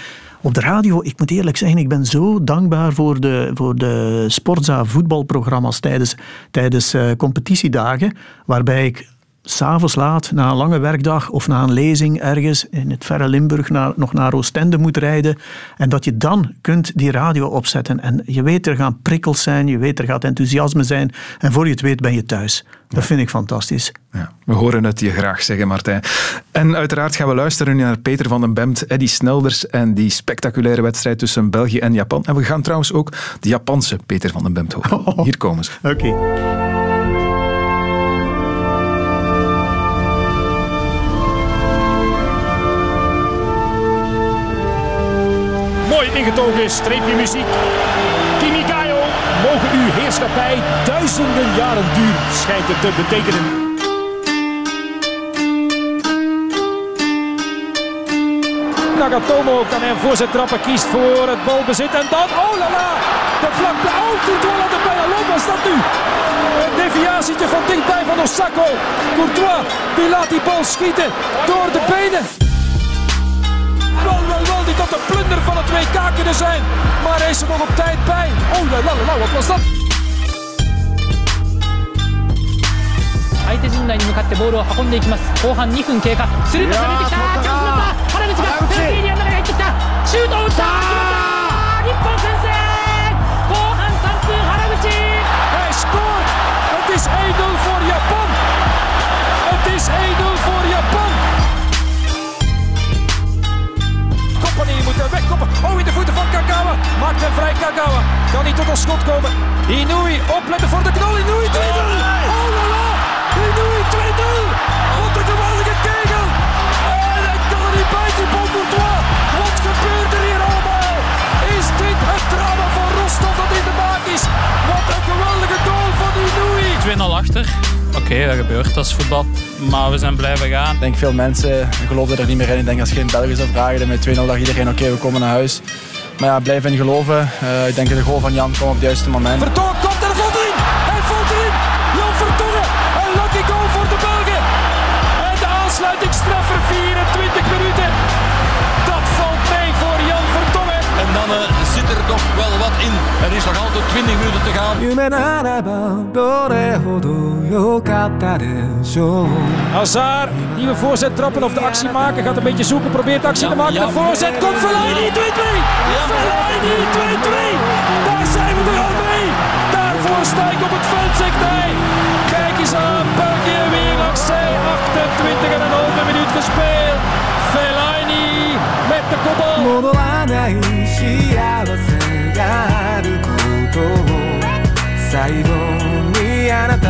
Op de radio, ik moet eerlijk zeggen, ik ben zo dankbaar voor de, voor de Sportza voetbalprogramma's tijdens, tijdens eh, competitiedagen, waarbij ik s'avonds laat, na een lange werkdag of na een lezing ergens in het verre Limburg naar, nog naar Oostende moet rijden. En dat je dan kunt die radio opzetten. En je weet, er gaan prikkels zijn, je weet, er gaat enthousiasme zijn. En voor je het weet ben je thuis. Dat vind ik fantastisch. Ja, we horen het je graag zeggen, Martijn. En uiteraard gaan we luisteren naar Peter van den Bemt, Eddy Snelders en die spectaculaire wedstrijd tussen België en Japan. En we gaan trouwens ook de Japanse Peter van den Bemt horen. [laughs] Hier komen ze. Oké. Ingetogen streepje muziek. Kimikayo, mogen uw heerschappij duizenden jaren duur, schijnt het te betekenen. Nagatomo kan een voorzet trappen, kiest voor het balbezit en dan, oh la la, de vlak, oh Courtois laat er bijna lopen, is dat nu? Een deviatietje van dichtbij van Osako. Courtois, die laat die bal schieten door de benen. Wel, wel, wel, die dat de plunder van het WK kunnen zijn. Maar hij is er nog op tijd bij. Oh, la, la, la, wat was dat? 相手陣内に向かってボールを運んでいきます後半2分経過スルーパスが出てきたチャンスだった原口がペナルティーエリアの中に入ってきたシュートを打った wegkoppen. Oh, in de voeten van Kagawa. Maakt hem vrij Kagawa. Kan niet tot een schot komen. Inui, opletten voor de knal. Inui 2-0. Oh la la. Inui 2-0. Wat een geweldige kegel. En hij kan er niet bij, die bal Courtois. Wat gebeurt er hier allemaal? Is dit het drama van Rostov dat in de maak is? Wat een geweldige goal van Inui. 2-0 achter. Oké, dat gebeurt, dat is voetbal. Maar we zijn blijven gaan. Ik denk veel mensen geloven er niet meer in. Ik denk als je in België zou vragen, dan met 2-0 dacht iedereen oké, we komen naar huis. Maar ja, blijf in geloven. Uh, ik denk dat de goal van Jan kwam op het juiste moment. is nog altijd 20 minuten te gaan. Hazard, nieuwe voorzet trappen of de actie maken. Gaat een beetje zoeken, probeert de actie te maken. De voorzet komt Fellaini 2-2. Fellaini 2-2. Daar zijn we er al mee. Daarvoor sta ik op het veld, zegt hij. Kijk eens aan, België weer langs zij. 28,5 minuut gespeeld. Fellaini met de kopbal. 戻らない幸せがある ことを最後にあなた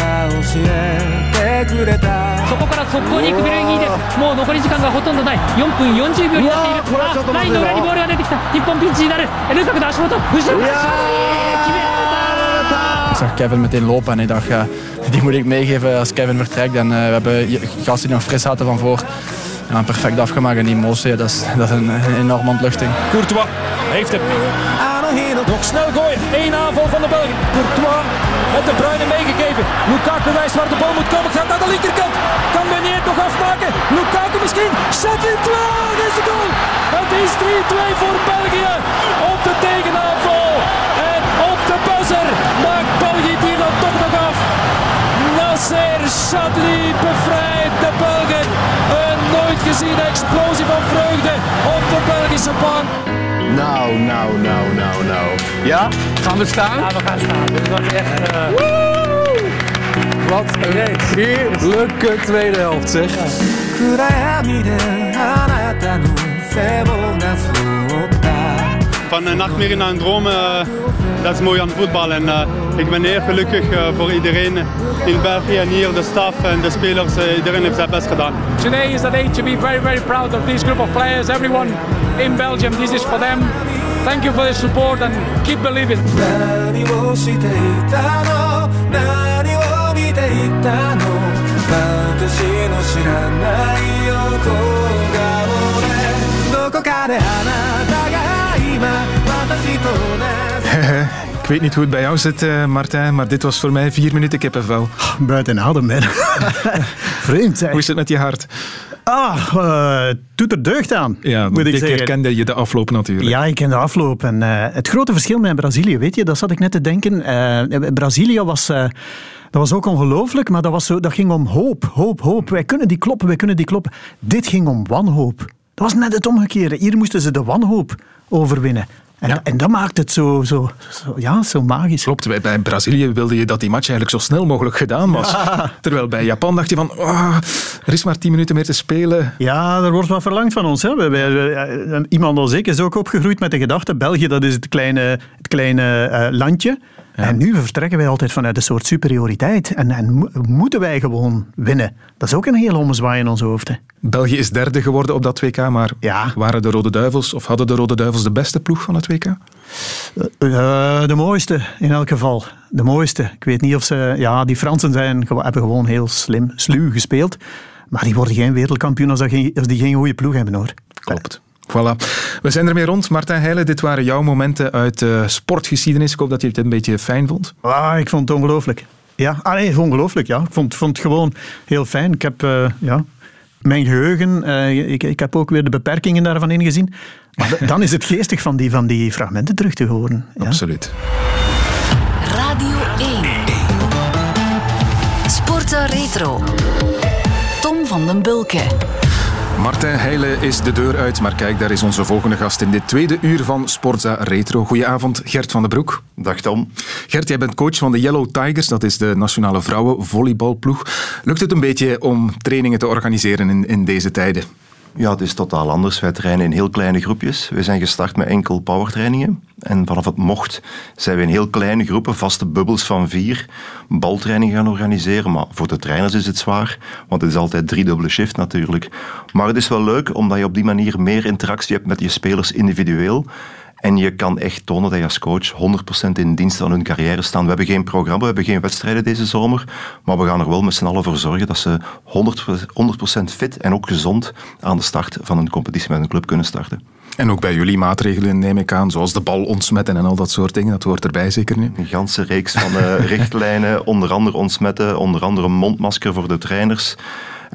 が教えてくれた そこから速攻に行くベルギーですもう残り時間がほとんどない4分40秒になっているうわーこれはちょっとあラインの裏にボールが出てきた日本ピンチになるルカクの足元後ろからシュート決めIk zag Kevin meteen lopen en ik dacht, ja, die moet ik meegeven als Kevin vertrekt. En eh, we hebben je- gasten die nog fris zaten van voor. Ja, perfect afgemaakt en die emotie, dat is, dat is een, een enorme ontluchting. Courtois heeft nog snel gooien. Eén aanval van de Belgen. Courtois met de Bruyne meegegeven. Lukaku wijst waar de bal moet komen. Gaat naar de linkerkant. Kan Meunier het nog afmaken? Lukaku misschien. Zet in twee. Dit is de goal. Het is 3-2 voor België. Op de tegenaanval. En op de buzzer maakt België hier dan toch nog af. Nasser Chadli bevrijdt de Belgen. Een nooit geziene explosie van vreugde op de Belgische bank. Nou, nou, nou, nou, nou. Ja? Gaan we staan? Ja, we gaan staan. Dit was echt... eh, Wat een heerlijke tweede helft, zeg. 暗 Van een nachtmerrie naar een droom, eh, dat is mooi aan voetbal. En eh, ik ben heel gelukkig eh, voor iedereen in België en hier, de staf en de spelers. iedereen heeft zijn best gedaan. Today is the day to be very, very proud of this group of players. Everyone in Belgium, this is for them. Thank you for the support and keep believing. 何 [laughs] Ik weet niet hoe het bij jou zit, eh, Martijn, maar dit was voor mij vier minuten kippenvel. [laughs] Buiten adem, hè. [laughs] Vreemd. Hoe is het met je hart? Ah, eh, doet er deugd aan, Ja, moet ik dit zeggen. keer kende je de afloop natuurlijk. Ja, ik ken de afloop. En, eh, het grote verschil met Brazilië, weet je, dat zat ik net te denken. Eh, Brazilië was... eh, dat was ook ongelooflijk, maar dat, was zo, dat ging om hoop, hoop, hoop. Wij kunnen die kloppen, wij kunnen die kloppen. Dit ging om wanhoop. Dat was net het omgekeerde. Hier moesten ze de wanhoop overwinnen. En, en dat maakt het zo, zo, zo, ja, zo magisch. Klopt, bij, bij Brazilië wilde je dat die match eigenlijk zo snel mogelijk gedaan was. Ja. Terwijl bij Japan dacht je van, ah, er is maar tien minuten meer te spelen. Ja, er wordt wat verlangd van ons. Hè. Eh, iemand als ik is ook opgegroeid met de gedachte, België dat is het kleine, het kleine eh, landje. En nu vertrekken wij altijd vanuit een soort superioriteit. En, en mo- moeten wij gewoon winnen. Dat is ook een heel ommezwaai in ons hoofd. Hè. België is derde geworden op dat WK, maar waren de Rode Duivels of hadden de Rode Duivels de beste ploeg van het WK? Eh, de mooiste, in elk geval. De mooiste. Ik weet niet of ze... Ja, die Fransen zijn, hebben gewoon heel slim, sluw gespeeld. Maar die worden geen wereldkampioen als die geen goede ploeg hebben, hoor. Klopt. Voilà. We zijn ermee rond. Martijn Heijlen, dit waren jouw momenten uit de sportgeschiedenis. Ik hoop dat je het een beetje fijn vond. Ah, ik vond het ongelooflijk. Ja, ah, nee, ongelooflijk. Ja. Ik vond, vond het gewoon heel fijn. Ik heb eh, ja, mijn geheugen, eh, ik, ik heb ook weer de beperkingen daarvan ingezien. Maar [laughs] dan is het geestig van die, van die fragmenten terug te horen. Ja. Absoluut. Radio 1. Sporten Retro. Tom van den Bulke. Martijn Heijlen is de deur uit, maar kijk, daar is onze volgende gast in dit tweede uur van Sportza Retro. Goedenavond, Gert van den Broek. Dag Tom. Gert, jij bent coach van de Yellow Tigers, dat is de nationale vrouwenvolleybalploeg. Lukt het een beetje om trainingen te organiseren in, in deze tijden? Ja, het is totaal anders. Wij trainen in heel kleine groepjes. We zijn gestart met enkel powertrainingen. En vanaf het mocht zijn we in heel kleine groepen, vaste bubbels van vier, baltraining gaan organiseren. Maar voor de trainers is het zwaar, want het is altijd driedubbele shift natuurlijk. Maar het is wel leuk, omdat je op die manier meer interactie hebt met je spelers individueel. En je kan echt tonen dat je als coach 100% in dienst van hun carrière staan. We hebben geen programma, we hebben geen wedstrijden deze zomer. Maar we gaan er wel met z'n allen voor zorgen dat ze 100%, 100% fit en ook gezond aan de start van een competitie met een club kunnen starten. En ook bij jullie maatregelen neem ik aan, zoals de bal ontsmetten en al dat soort dingen. Dat hoort erbij zeker nu. Een ganse reeks van eh, [laughs] richtlijnen, onder andere ontsmetten, onder andere mondmasker voor de trainers.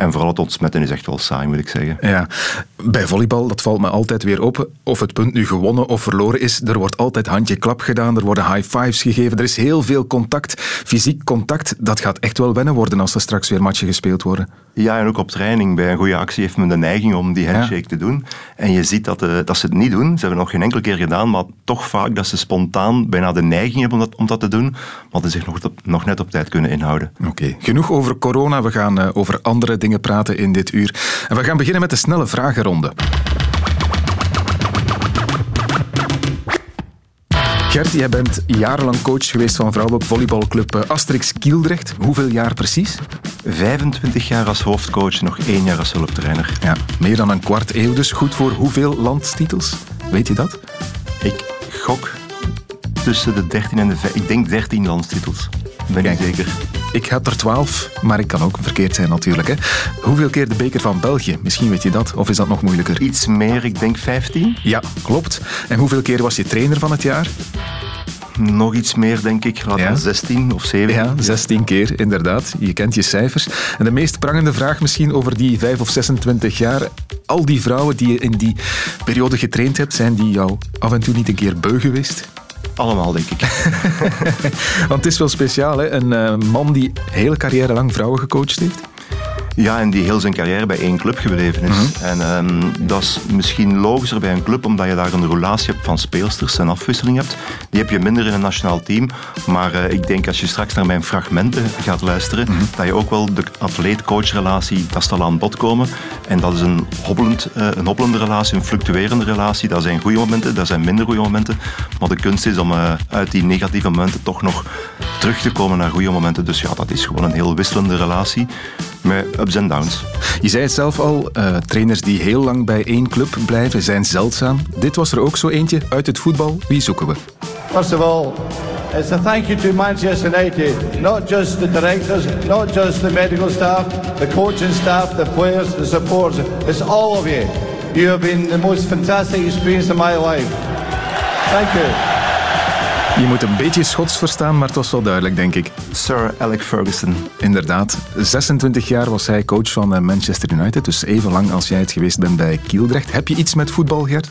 En vooral het ontsmetten is echt wel saai, moet ik zeggen. Ja, bij volleybal, dat valt me altijd weer op. Of het punt nu gewonnen of verloren is, er wordt altijd handje-klap gedaan, er worden high fives gegeven, er is heel veel contact, fysiek contact. Dat gaat echt wel wennen worden als er straks weer matchen gespeeld worden. Ja, en ook op training. Bij een goede actie heeft men de neiging om die handshake te doen. En je ziet dat, eh, dat ze het niet doen. Ze hebben het nog geen enkele keer gedaan, maar toch vaak dat ze spontaan bijna de neiging hebben om dat, om dat te doen, maar ze zich nog, nog net op tijd kunnen inhouden. Oké, genoeg over corona. We gaan eh, over andere dingen praten in dit uur. En we gaan beginnen met de snelle vragenronde. Gert, jij bent jarenlang coach geweest van vrouwenvolleybalclub eh, Asterix Kielrecht. Hoeveel jaar precies? 25 jaar als hoofdcoach nog één jaar als hulptrainer. Ja, meer dan een kwart eeuw dus. Goed voor hoeveel landstitels? Weet je dat? Ik gok tussen de 13 en de 15. Ik denk 13 landstitels. Ben ik zeker. Ik heb er 12, maar ik kan ook verkeerd zijn natuurlijk. Hè. Hoeveel keer de beker van België? Misschien weet je dat, of is dat nog moeilijker? Iets meer, ik denk 15. Ja, klopt. En hoeveel keer was je trainer van het jaar? Nog iets meer, denk ik. Laat Ja. 16 of 17. Ja, 16 keer, inderdaad. Je kent je cijfers. En de meest prangende vraag misschien over die 5 of 26 jaar. Al die vrouwen die je in die periode getraind hebt, zijn die jou af en toe niet een keer beu geweest? Allemaal, denk ik. [laughs] Want het is wel speciaal, hè? Een eh, man die hele carrière lang vrouwen gecoacht heeft. Ja, en die heel zijn carrière bij één club gebleven is. En ehm, dat is misschien logischer bij een club, omdat je daar een relatie hebt van speelsters en afwisseling hebt. Die heb je minder in een nationaal team. Maar eh, ik denk als je straks naar mijn fragmenten gaat luisteren, dat je ook wel de atleet-coach-relatie, dat zal aan bod komen. En dat is een, hobbelend, eh, een hobbelende relatie, een fluctuerende relatie. Dat zijn goede momenten, dat zijn minder goede momenten. Maar de kunst is om eh, uit die negatieve momenten toch nog terug te komen naar goede momenten. Dus ja, dat is gewoon een heel wisselende relatie met ups en downs. Je zei het zelf al, eh, trainers die heel lang bij één club blijven zijn zeldzaam. Dit was er ook zo eentje uit het voetbal. Wie zoeken we? First of all, it's a thank you to Manchester United, not just the directors, not just the medical staff, the coaching staff, the players, the supporters. It's all of you. You have been the most fantastic experience of my life. Thank you. Je moet een beetje Schots verstaan, maar het was wel duidelijk, denk ik. Sir Alec Ferguson. Inderdaad. 26 jaar was hij coach van eh, Manchester United, dus even lang als jij het geweest bent bij Kieldracht. Heb je iets met voetbal, Gert?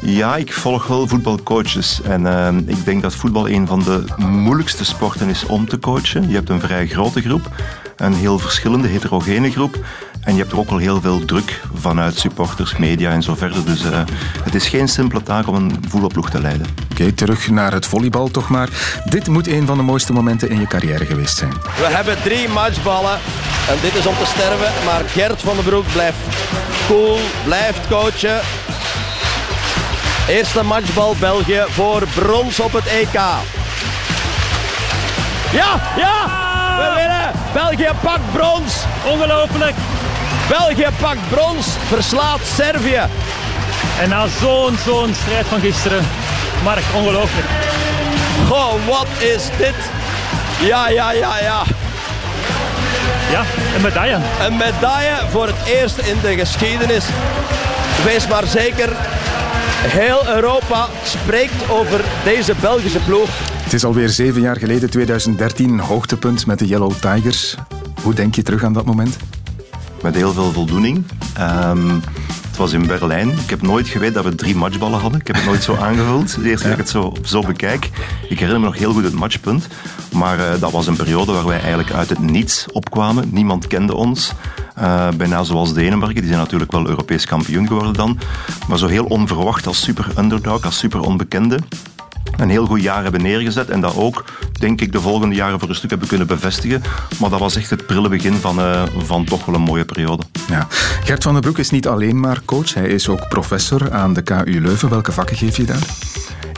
Ja, ik volg wel voetbalcoaches. En eh, ik denk dat voetbal een van de moeilijkste sporten is om te coachen. Je hebt een vrij grote groep, een heel verschillende, heterogene groep. En je hebt er ook wel heel veel druk vanuit supporters, media en zo verder. Dus eh, het is geen simpele taak om een voetbalploeg te leiden. Oké, terug naar het volleybal toch maar. Dit moet een van de mooiste momenten in je carrière geweest zijn. We hebben drie matchballen en dit is om te sterven. Maar Gert van den Broek blijft cool, blijft coachen. Eerste matchbal België voor brons op het EK. Ja, ja, we winnen. België pakt brons. Ongelooflijk. België pakt brons, verslaat Servië. En na zo'n, zo'n strijd van gisteren, Mark, ongelooflijk. Goh, wat is dit? Ja, ja, ja, ja. Ja, een medaille. Een medaille voor het eerst in de geschiedenis. Wees maar zeker, heel Europa spreekt over deze Belgische ploeg. Het is alweer zeven jaar geleden, 2013, hoogtepunt met de Yellow Tigers. Hoe denk je terug aan dat moment? Met heel veel voldoening. Ehm, het was in Berlijn. Ik heb nooit geweten dat we drie matchballen hadden. Ik heb het nooit zo [laughs] aangevuld. Keer dat ik het zo, zo bekijk. Ik herinner me nog heel goed het matchpunt. Maar eh, dat was een periode waar wij eigenlijk uit het niets opkwamen. Niemand kende ons. Eh, bijna zoals Denemarken, die zijn natuurlijk wel Europees kampioen geworden dan. Maar zo heel onverwacht als super underdog, als super onbekende een heel goed jaar hebben neergezet en dat ook, denk ik, de volgende jaren voor een stuk hebben kunnen bevestigen. Maar dat was echt het prille begin van, eh, van toch wel een mooie periode. Ja. Gert van den Broek is niet alleen maar coach, hij is ook professor aan de KU Leuven. Welke vakken geef je daar?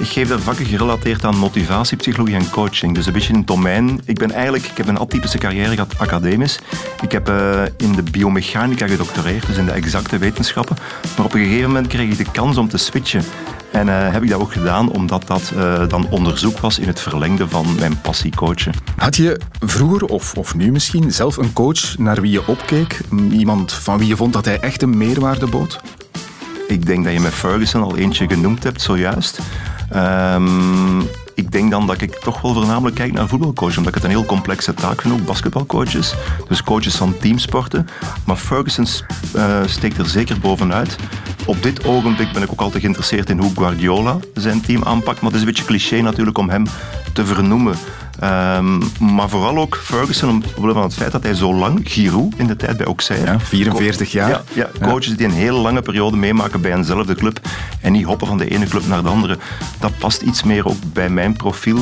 Ik geef daar vakken gerelateerd aan motivatie, psychologie en coaching. Dus een beetje in het domein. Ik ben eigenlijk, ik heb een atypische carrière gehad academisch. Ik heb eh, in de biomechanica gedoctoreerd, dus in de exacte wetenschappen. Maar op een gegeven moment kreeg ik de kans om te switchen. En eh, heb ik dat ook gedaan omdat dat eh, dan onderzoek was in het verlengde van mijn passie coachen. Had je vroeger, of, of nu misschien, zelf een coach naar wie je opkeek? Iemand van wie je vond dat hij echt een meerwaarde bood? Ik denk dat je met Ferguson al eentje genoemd hebt zojuist. Ehm, ik denk dan dat ik toch wel voornamelijk kijk naar voetbalcoach, omdat ik het een heel complexe taak vind, ook basketbalcoaches. Dus coaches van teamsporten. Maar Ferguson uh, steekt er zeker bovenuit. Op dit ogenblik ben ik ook altijd geïnteresseerd in hoe Guardiola zijn team aanpakt. Maar het is een beetje cliché natuurlijk om hem te vernoemen. Um, maar vooral ook Ferguson, omwille van het feit dat hij zo lang, Giroud in de tijd bij Auxerre... Ja, 44 jaar. Ja, ja, coaches die een hele lange periode meemaken bij eenzelfde club en niet hoppen van de ene club naar de andere. Dat past iets meer ook bij mijn profiel.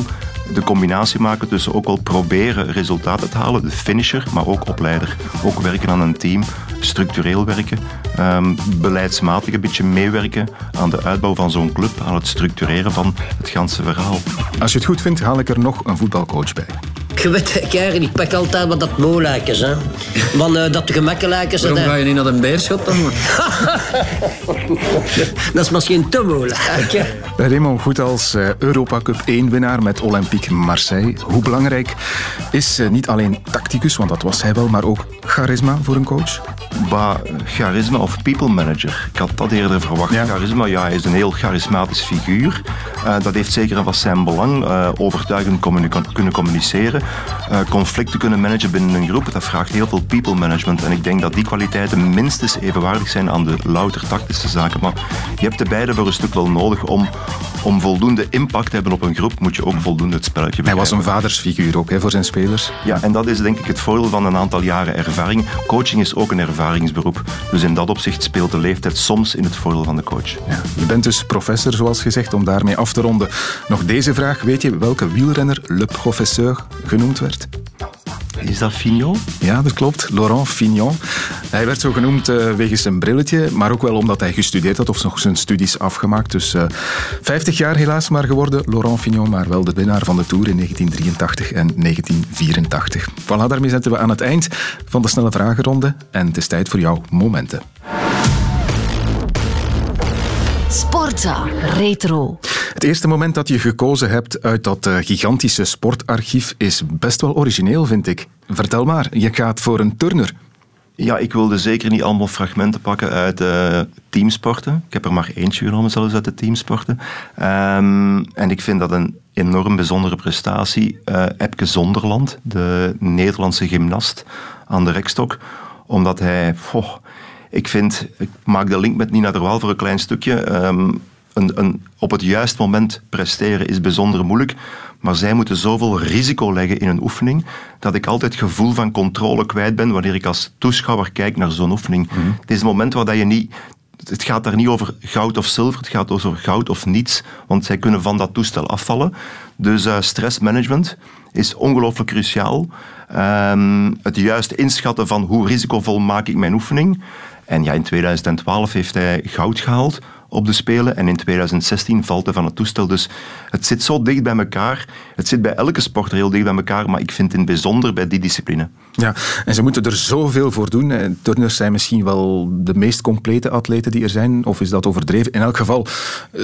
De combinatie maken tussen ook wel proberen resultaten te halen, de finisher, maar ook opleider. Ook werken aan een team, structureel werken, um, beleidsmatig een beetje meewerken aan de uitbouw van zo'n club, aan het structureren van het ganse verhaal. Als je het goed vindt, haal ik er nog een voetbalcoach bij. Je weet, kijk, ik pak altijd wat dat molijkjes, hè. Want eh, dat de gemakkelijkjes... Waarom dat- ga je niet naar een beerschot dan? man? [laughs] dat is misschien te moeilijk. hè. Raymond Goed als eh, Europa Cup 1-winnaar met Olympique Marseille. Hoe belangrijk is eh, niet alleen tacticus, want dat was hij wel, maar ook charisma voor een coach? Bah, charisma of people manager. Ik had dat eerder verwacht. Charisma, ja, hij is een heel charismatisch figuur. Eh, dat heeft zeker wat zijn belang. Eh, overtuigend kunnen communiceren. eh, conflicten kunnen managen binnen een groep. Dat vraagt heel veel people management. En ik denk dat die kwaliteiten minstens evenwaardig zijn aan de louter tactische zaken. Maar je hebt de beide voor een stuk wel nodig om, om voldoende impact te hebben op een groep. Moet je ook voldoende het spelletje Hij was een vadersfiguur ook hè, voor zijn spelers. Ja, en dat is denk ik het voordeel van een aantal jaren ervaring. Coaching is ook een Dus in dat opzicht speelt de leeftijd soms in het voordeel van de coach. Je bent dus professor, zoals gezegd, om daarmee af te ronden. Nog deze vraag. Weet je welke wielrenner Le Professeur genoemd werd? Is dat Fignon? Ja, dat klopt. Laurent Fignon. Hij werd zo genoemd eh, wegens zijn brilletje, maar ook wel omdat hij gestudeerd had of zijn studies afgemaakt. Dus eh 50 jaar helaas maar geworden, Laurent Fignon, maar wel de winnaar van de Tour in 1983 en 1984. Voilà, daarmee zitten we aan het eind van de snelle vragenronde. En het is tijd voor jouw momenten. Sportza Retro. Het eerste moment dat je gekozen hebt uit dat eh, gigantische sportarchief is best wel origineel, vind ik. Vertel maar, je gaat voor een turner. Ja, ik wilde zeker niet allemaal fragmenten pakken uit eh, teamsporten. Ik heb er maar eentje genomen, zelfs uit de teamsporten. Ehm, en ik vind dat een enorm bijzondere prestatie. Eh Epke Zonderland, de Nederlandse gymnast aan de rekstok. Omdat hij... goh, ik vind... Ik maak de link met Nina Waal voor een klein stukje. Ehm, een, een, op het juiste moment presteren is bijzonder moeilijk. Maar zij moeten zoveel risico leggen in een oefening, dat ik altijd het gevoel van controle kwijt ben wanneer ik als toeschouwer kijk naar zo'n oefening. Het is een moment waar dat je niet... Het gaat daar niet over goud of zilver, het gaat over goud of niets, want zij kunnen van dat toestel afvallen. Dus eh, stressmanagement is ongelooflijk cruciaal. Ehm, het juist inschatten van hoe risicovol maak ik mijn oefening. En ja, in 2012 heeft hij goud gehaald op de Spelen en in 2016 valt hij van het toestel. Dus het zit zo dicht bij elkaar. Het zit bij elke sporter heel dicht bij elkaar, maar ik vind in het bijzonder bij die discipline. Ja, en ze moeten er zoveel voor doen. Eh, Turners zijn misschien wel de meest complete atleten die er zijn, of is dat overdreven? In elk geval,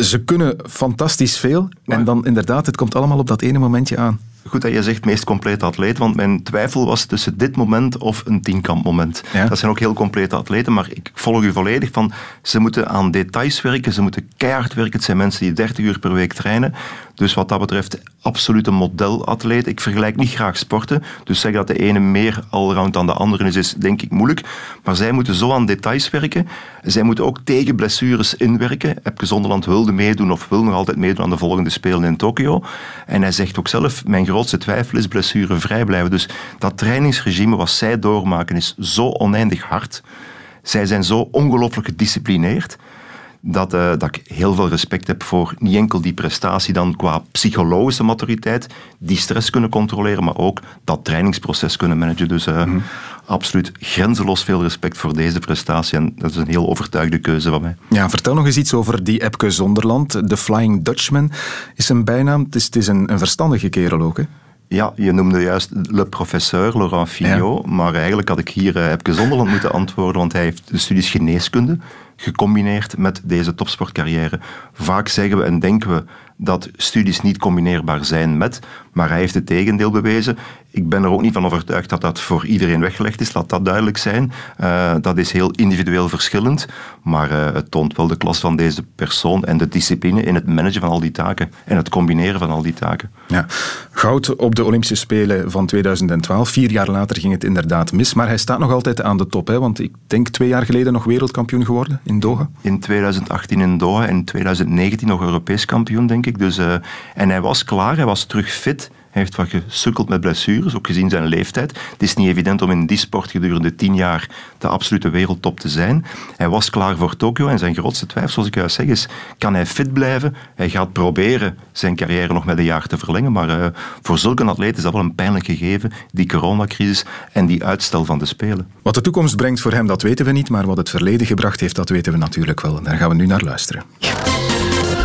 ze kunnen fantastisch veel. En dan inderdaad, het komt allemaal op dat ene momentje aan. Goed dat je zegt meest complete atleet, want mijn twijfel was tussen dit moment of een tienkampmoment. Dat zijn ook heel complete atleten, maar ik volg u volledig van ze moeten aan details werken, ze moeten keihard werken. Het zijn mensen die 30 uur per week trainen. Dus wat dat betreft, absoluut een modelatleet. Ik vergelijk niet graag sporten, dus zeggen dat de ene meer allround dan de andere is, is denk ik moeilijk. Maar zij moeten zo aan details werken. Zij moeten ook tegen blessures inwerken. Epke Zonderland wilde meedoen of wil nog altijd meedoen aan de volgende Spelen in Tokio. En hij zegt ook zelf, mijn grootste twijfel is blessurevrij blijven. Dus dat trainingsregime wat zij doormaken is zo oneindig hard. Zij zijn zo ongelooflijk gedisciplineerd dat, eh, dat ik heel veel respect heb voor niet enkel die prestatie dan qua psychologische maturiteit, die stress kunnen controleren, maar ook dat trainingsproces kunnen managen. Dus eh, absoluut grenzeloos veel respect voor deze prestatie en dat is een heel overtuigde keuze van mij. Ja, vertel nog eens iets over die Epke Zonderland. De Flying Dutchman is een bijnaam. Het is, het is een, een verstandige kerel ook, hè? Ja, je noemde juist le professeur Laurent Fignot, maar eigenlijk had ik hier uh, Epke Zonderland moeten antwoorden, want hij heeft de studies geneeskunde gecombineerd met deze topsportcarrière. Vaak zeggen we en denken we dat studies niet combineerbaar zijn met, maar hij heeft het tegendeel bewezen. Ik ben er ook niet van overtuigd dat dat voor iedereen weggelegd is, laat dat duidelijk zijn. Uh, dat is heel individueel verschillend, maar uh, het toont wel de klas van deze persoon en de discipline in het managen van al die taken en het combineren van al die taken. Ja. Goud op de Olympische Spelen van 2012. Vier jaar later ging het inderdaad mis, maar hij staat nog altijd aan de top, hè? want ik denk twee jaar geleden nog wereldkampioen geworden in Doha. In 2018 in Doha en in 2019 nog Europees kampioen, denk ik. Dus, uh, en hij was klaar, hij was terug fit. Hij heeft wat gesukkeld met blessures, ook gezien zijn leeftijd. Het is niet evident om in die sport gedurende tien jaar de absolute wereldtop te zijn. Hij was klaar voor Tokio en zijn grootste twijfel, zoals ik juist zeg, is kan hij fit blijven? Hij gaat proberen zijn carrière nog met een jaar te verlengen, maar uh, voor zulke atleet is dat wel een pijnlijk gegeven, die coronacrisis en die uitstel van de Spelen. Wat de toekomst brengt voor hem, dat weten we niet, maar wat het verleden gebracht heeft, dat weten we natuurlijk wel. En daar gaan we nu naar luisteren.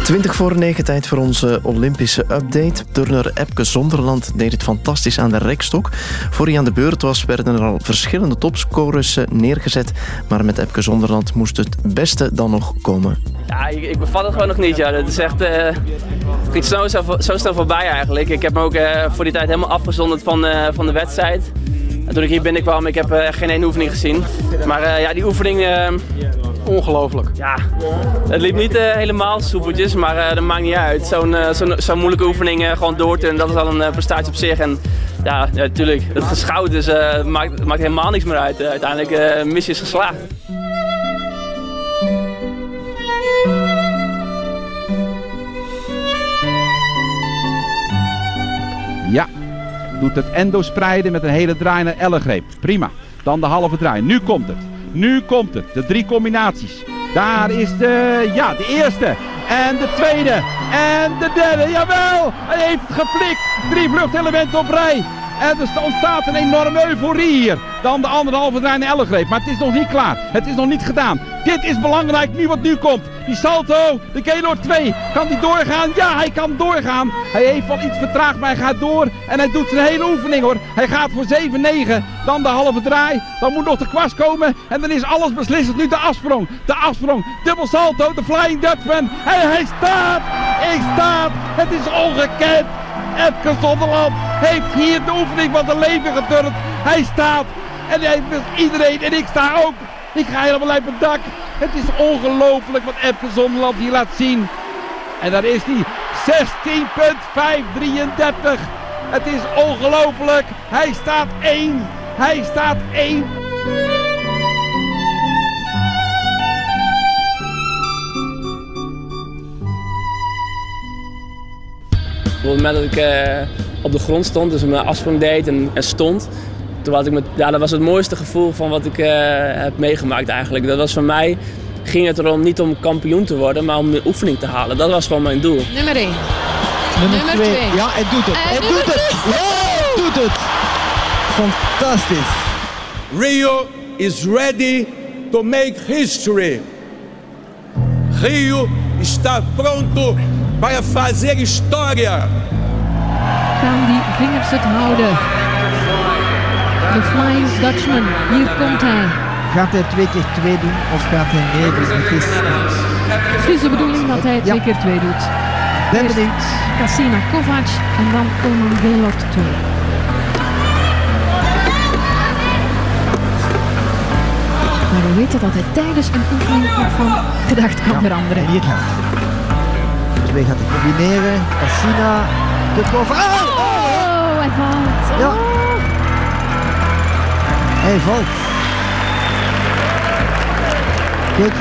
20 voor 9 tijd voor onze Olympische update. Turner Epke Zonderland deed het fantastisch aan de rekstok. Voor hij aan de beurt was, werden er al verschillende topscorers eh, neergezet. Maar met Epke Zonderland moest het beste dan nog komen. Ja, ik, ik bevat het gewoon nog niet. Ja. Het is echt... Uh, het zo, zo, snel voorbij eigenlijk. Ik heb me ook uh, voor die tijd helemaal afgezonderd van, van de wedstrijd. En toen ik hier binnenkwam, ik heb echt geen één oefening gezien. Maar ja, die oefening ongelooflijk. Ja, het liep niet uh, helemaal soepeltjes, maar uh, dat maakt niet uit. Zo'n uh, zo'n zo moeilijke oefening gewoon door te dat is al een prestatie op zich. En ja, natuurlijk, ja, het geschouwd dus maakt, maakt helemaal niks meer uit. uiteindelijk missie is geslaagd. Ja, doet het endo spreiden met een hele draai naar ellegreep. Prima. Dan de halve draai. Nu komt het. Nu komt het. De drie combinaties. Daar is de, ja, de eerste. En de tweede. En de derde. Jawel! Hij heeft geflikt. Drie vluchtelementen op rij. En er ontstaat een enorme euforie hier. Dan de anderhalve draai naar Ellegreep. Maar het is nog niet klaar. Het is nog niet gedaan. Dit is belangrijk nu wat nu komt. Die salto, de Gaylord 2. Kan die doorgaan? Ja, hij kan doorgaan. Hij heeft wel iets vertraagd, maar hij gaat door. En hij doet zijn hele oefening hoor. Hij gaat voor 7-9. Dan de halve draai. Dan moet nog de kwast komen. En dan is alles beslissend. Nu de afsprong. De afsprong. Dubbel salto. De Flying Dutchman. En hij staat. Ik staat. Het is ongekend. Epke Zonderland heeft hier de oefening van zijn leven geturnd. Hij staat. En hij iedereen. En ik sta ook. Ik ga helemaal uit mijn dak. Het is ongelooflijk wat Epke Zonderland hier laat zien. En daar is hij. 16.533. Het is ongelooflijk. Hij staat 1. Hij staat 1. Op het moment dat ik uh, op de grond stond, dus mijn afsprong deed en, en stond, toen was ik met, ja, dat was het mooiste gevoel van wat ik uh, heb meegemaakt eigenlijk. Dat was voor mij, ging het erom niet om kampioen te worden, maar om de oefening te halen. Dat was gewoon mijn doel. Nummer 1. Nummer 2. Ja, hij doet het. Hij doet het. Ja, hij doet het. Fantastisch. Rio is ready to make history. Rio está pronto para fazer história. Gaan die vingers het houden? De Flying Dutchman, hier komt hij. Gaat hij twee keer twee doen of gaat hij nee doen? Het is, het is de bedoeling dat hij twee keer twee doet. Ben benieuwd. Cassina Kovac en dan Coleman Gaylord 2. Maar we weten dat hij tijdens een oefening van gedacht kan ja, veranderen. En hier gaat Twee gaat hij combineren. Cassina, de. Oh, oh, oh, hij valt. Oh. Ja. Hij valt. Kijk,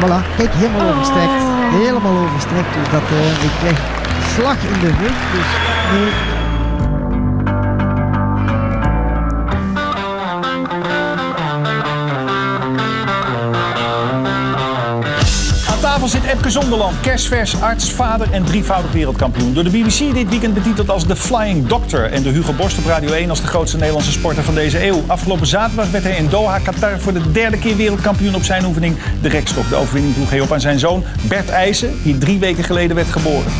voilà. Kijk, helemaal overstrekt. Helemaal overstrekt. Dus dat, uh, ik krijg slag in de rug. Dus nee. Tafel zit Epke Zonderland, kerstvers, arts, vader en drievoudig wereldkampioen. Door de BBC dit weekend betiteld als de Flying Doctor. En door Hugo Borst op Radio 1 als de grootste Nederlandse sporter van deze eeuw. Afgelopen zaterdag werd hij in Doha, Qatar voor de derde keer wereldkampioen op zijn oefening de rekstok. De overwinning droeg hij op aan zijn zoon Bert IJssen, die drie weken geleden werd geboren.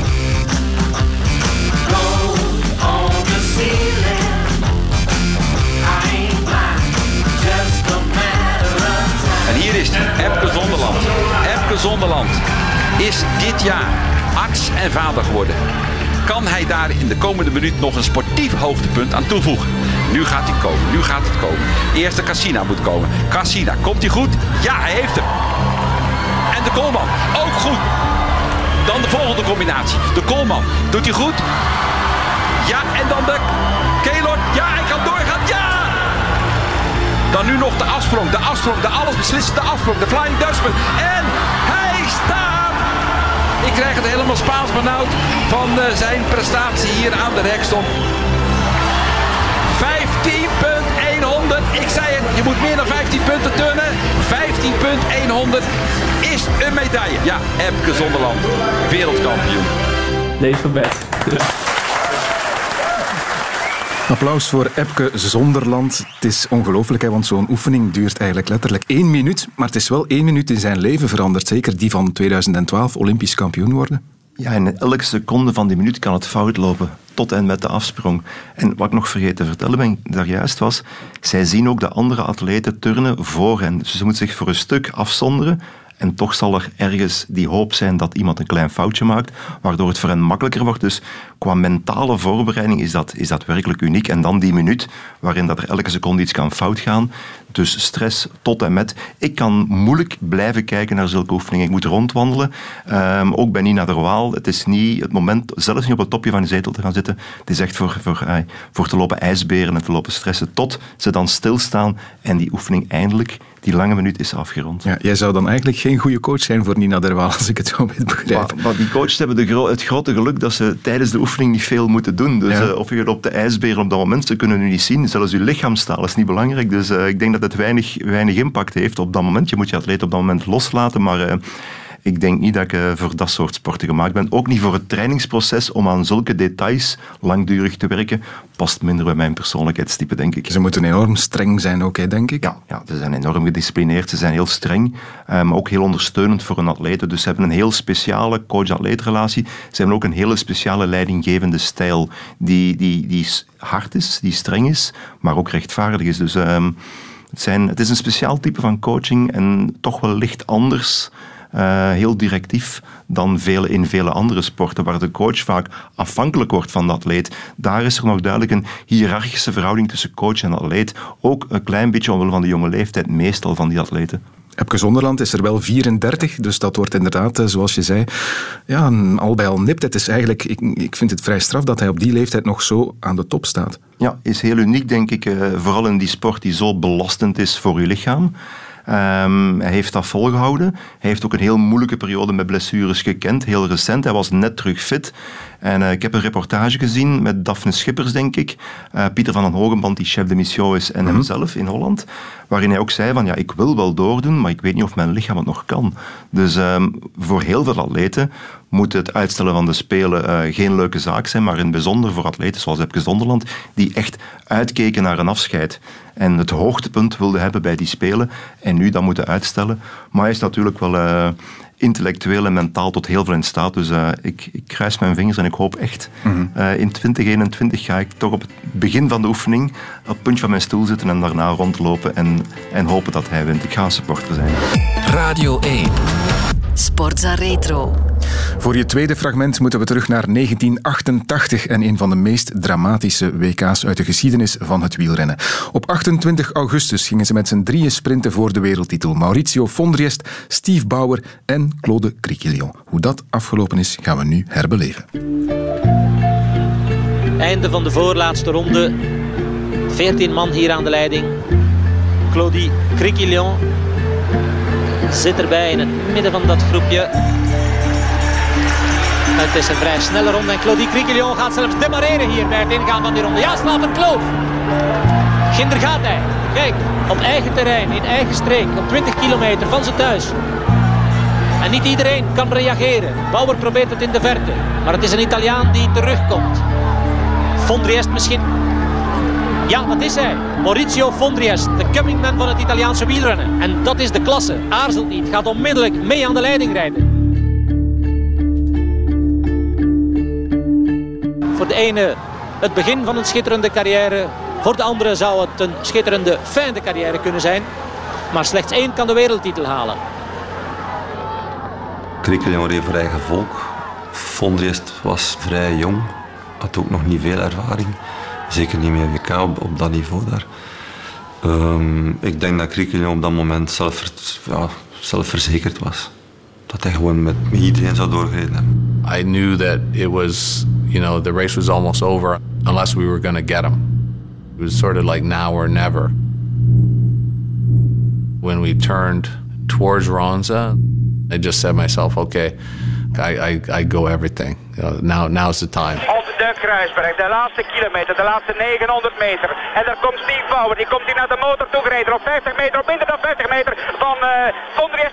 Zonderland is dit jaar arts en vader geworden. Kan hij daar in de komende minuut nog een sportief hoogtepunt aan toevoegen? Nu gaat hij komen, nu gaat het komen. Eerst de Cassina moet komen. Cassina, komt hij goed? Ja, hij heeft hem. En de Koolman, ook goed. Dan de volgende combinatie. De Koolman, doet hij goed? Ja, en dan de Kelord. Ja, hij kan doorgaan. Ja! Dan nu nog de afsprong, de afsprong, de allesbeslissende afsprong, de Flying Dutchman. En Ik krijg het helemaal Spaans benauwd van uh, zijn prestatie hier aan de rekstok. 15.100. Ik zei het, je moet meer dan 15 punten turnen. 15.100 is een medaille. Ja, Epke Zonderland, wereldkampioen. Leven bed. Applaus voor Epke Zonderland. Het is ongelooflijk, want zo'n oefening duurt eigenlijk letterlijk één minuut. Maar het is wel één minuut in zijn leven veranderd. Zeker die van 2012, Olympisch kampioen worden. Ja, in elke seconde van die minuut kan het fout lopen. Tot en met de afsprong. En wat ik nog vergeten te vertellen ben, daar juist was, zij zien ook de andere atleten turnen voor hen. Dus ze moeten zich voor een stuk afzonderen. En toch zal er ergens die hoop zijn dat iemand een klein foutje maakt, waardoor het voor hen makkelijker wordt. Dus qua mentale voorbereiding is dat, is dat werkelijk uniek. En dan die minuut waarin dat er elke seconde iets kan fout gaan. Dus stress tot en met. Ik kan moeilijk blijven kijken naar zulke oefeningen. Ik moet rondwandelen. Um, ook bij Nina der Waal. Het is niet het moment, zelfs niet op het topje van de zetel te gaan zitten. Het is echt voor, voor, uh, voor te lopen ijsberen en te lopen stressen. Tot ze dan stilstaan en die oefening eindelijk die lange minuut is afgerond. Ja, jij zou dan eigenlijk geen goede coach zijn voor Nina Derwaal, als ik het zo moet begrijpen. Maar, maar die coaches hebben de gro het grote geluk dat ze tijdens de oefening niet veel moeten doen. Dus ja. uh, of je op de ijsberen op dat moment, ze kunnen nu niet zien. Zelfs je lichaamstaal is niet belangrijk. Dus uh, ik denk dat het weinig, weinig impact heeft op dat moment. Je moet je atleet op dat moment loslaten, maar... Uh, ik denk niet dat ik uh, voor dat soort sporten gemaakt ben. Ook niet voor het trainingsproces om aan zulke details langdurig te werken. Past minder bij mijn persoonlijkheidstype, denk ik. Ze moeten enorm streng zijn ook, hè, denk ik. Ja, ja, ze zijn enorm gedisciplineerd. Ze zijn heel streng, maar um, ook heel ondersteunend voor een atleet. Dus ze hebben een heel speciale coach-atleetrelatie. Ze hebben ook een hele speciale leidinggevende stijl die, die, die hard is, die streng is, maar ook rechtvaardig is. Dus um, het, zijn, is een speciaal type van coaching en toch wel licht anders uh, heel directief dan vele, in vele andere sporten, waar de coach vaak afhankelijk wordt van de atleet. Daar is er nog duidelijk een hiërarchische verhouding tussen coach en atleet. Ook een klein beetje omwille van de jonge leeftijd, meestal van die atleten. Epke Zonderland is er wel 34, dus dat wordt inderdaad, zoals je zei, ja, al bij al nipt. Het is eigenlijk, ik, ik vind het vrij straf dat hij op die leeftijd nog zo aan de top staat. Ja, is heel uniek, denk ik, uh, vooral in die sport die zo belastend is voor je lichaam. Um, hij heeft dat volgehouden. Hij heeft ook een heel moeilijke periode met blessures gekend, heel recent. Hij was net terug fit. En uh, ik heb een reportage gezien met Daphne Schippers, denk ik. Uh, Pieter van den Hogenband, die chef de mission is, en mm -hmm. hemzelf in Holland. Waarin hij ook zei van, ja, ik wil wel doordoen, maar ik weet niet of mijn lichaam het nog kan. Dus um, voor heel veel atleten moet het uitstellen van de Spelen uh, geen leuke zaak zijn, maar in het bijzonder voor atleten zoals Epke Zonderland, die echt uitkeken naar een afscheid. En het hoogtepunt wilde hebben bij die Spelen en nu dat moeten uitstellen. Maar hij is natuurlijk wel intellectueel en mentaal tot heel veel in staat. Dus uh, ik, ik kruis mijn vingers en ik hoop echt. Mm -hmm. uh, in 2021 ga ik toch op het begin van de oefening op het puntje van mijn stoel zitten en daarna rondlopen en, en hopen dat hij wint. Ik ga een supporter zijn. Radio 1. Sportza Retro. Voor je tweede fragment moeten we terug naar 1988 en een van de meest dramatische WK's uit de geschiedenis van het wielrennen. Op 28 augustus gingen ze met z'n drieën sprinten voor de wereldtitel. Mauricio Fondriest, Steve Bauer en Claude Criquillon. Hoe dat afgelopen is, gaan we nu herbeleven. Einde van de voorlaatste ronde. 14 man hier aan de leiding. Claudie Criquillon zit erbij in het midden van dat groepje. Het is een vrij snelle ronde en Claudie Criquillon gaat zelfs demareren hier bij het ingaan van die ronde. Ja, slaat een kloof. Ginder gaat hij. Kijk, op eigen terrein, in eigen streek, op 20 kilometer van zijn thuis. En niet iedereen kan reageren. Bauer probeert het in de verte. Maar het is een Italiaan die terugkomt. Fondriest misschien. Ja, dat is hij. Maurizio Fondriest, de comingman van het Italiaanse wielrennen. En dat is de klasse. Aarzelt niet, gaat onmiddellijk mee aan de leiding rijden. Voor de ene het begin van een schitterende carrière. Voor de andere zou het een schitterende, fijne carrière kunnen zijn. Maar slechts één kan de wereldtitel halen. Criquillon reed voor eigen volk. Fondriest was vrij jong. Had ook nog niet veel ervaring. Zeker niet meer WK op, op dat niveau daar. Um, ik denk dat Criquillon op dat moment zelf, ja, zelfverzekerd was. Dat hij gewoon met, met iedereen zou doorgereden hebben. I knew that it was, you know, the race was almost over unless we were going to get him. It was sort of like now or never. When we turned towards Ronza, I just said myself, okay, I, I, I go everything. You know, now, now's the time. De Kruisberg. De laatste kilometer, de laatste 900 meter. En daar komt Steve Bauer. Die komt hier naar de motor toegereden. Op 50 meter, op minder dan 50 meter van uh,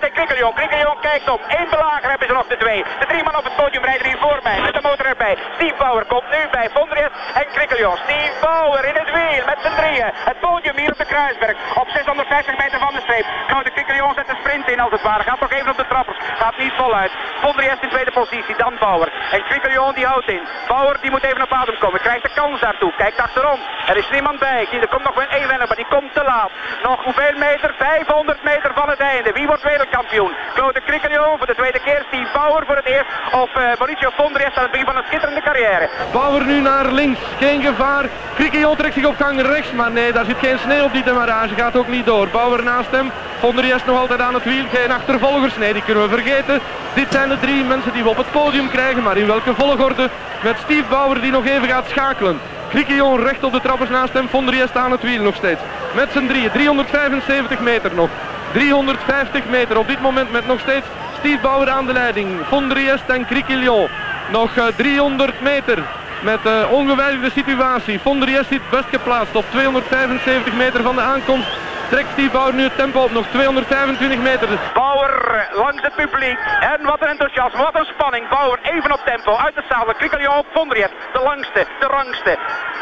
en Criquillon. Criquillon kijkt op. Eén belager hebben ze nog de twee. De drie man op het podium rijden hier voor mij. Met de motor erbij. Steve Bauer komt nu bij Vondriest en Criquillon. Steve Bauer in het wiel met z'n drieën. Het podium hier op de Kruisberg. Op 650 meter van de streep. Nou, de zet de sprint in als het ware. Gaat toch even op de trappers. Gaat niet voluit. Vondriest in tweede positie. Dan Bauer. En Crickelion die houdt in. Bauer die moet even op adem komen. Krijgt de kans daartoe. Kijkt achterom. Er is niemand bij. Er komt nog wel één renner, maar die komt te laat. Nog hoeveel meter? 500 meter van het einde. Wie wordt wereldkampioen? Claude Crickelion voor de tweede keer. Steve Bauer voor het eerst. Of uh, Mauricio Vondriest aan het begin van een schitterende carrière. Bauer nu naar links. Geen gevaar. Crickelion trekt zich op gang rechts. Maar nee, daar zit geen sneeuw op die demarrage. Gaat ook niet door. Bauer naast hem. Vondriest nog altijd aan het wiel. Geen achtervolgers. Nee, die kunnen we vergeten. Dit zijn de drie mensen die we op het podium krijgen. Maar in welke volgorde? Met Steve Bauer die nog even gaat schakelen. Criquillon recht op de trappers naast hem. Vondriest aan het wiel nog steeds. Met z'n drieën. 375 meter nog. 350 meter op dit moment met nog steeds Steve Bauer aan de leiding. Vondriest en Criquillon. Nog 300 meter met uh, ongewijzigde situatie. Vondriest zit best geplaatst op 275 meter van de aankomst trekt Steve Bauer nu het tempo op. Nog 225 meter. Bauer langs het publiek. En wat een enthousiasme, wat een spanning. Bauer even op tempo. Uit de zadel. Crickelion op Vondriest. De langste, de rangste.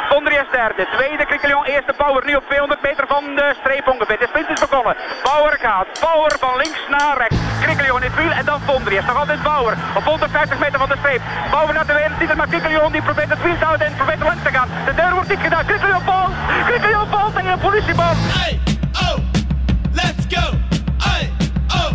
Vondriest derde. Tweede Crickelion. Eerste Bauer nu op 200 meter van de streep ongeveer. De sprint is begonnen. Bauer gaat. Bauer van links naar rechts. Crickelion in het wiel en dan Vondriest. Nog altijd Bauer. Op 150 meter van de streep. Bauer naar de wereldtitel. Maar Crickelion die probeert het wiel te houden en probeert er langs te gaan. De deur wordt dik gedaan. Crickelion valt. Crickelion valt tegen een politieband. Hey! Let's go! Hey, oh,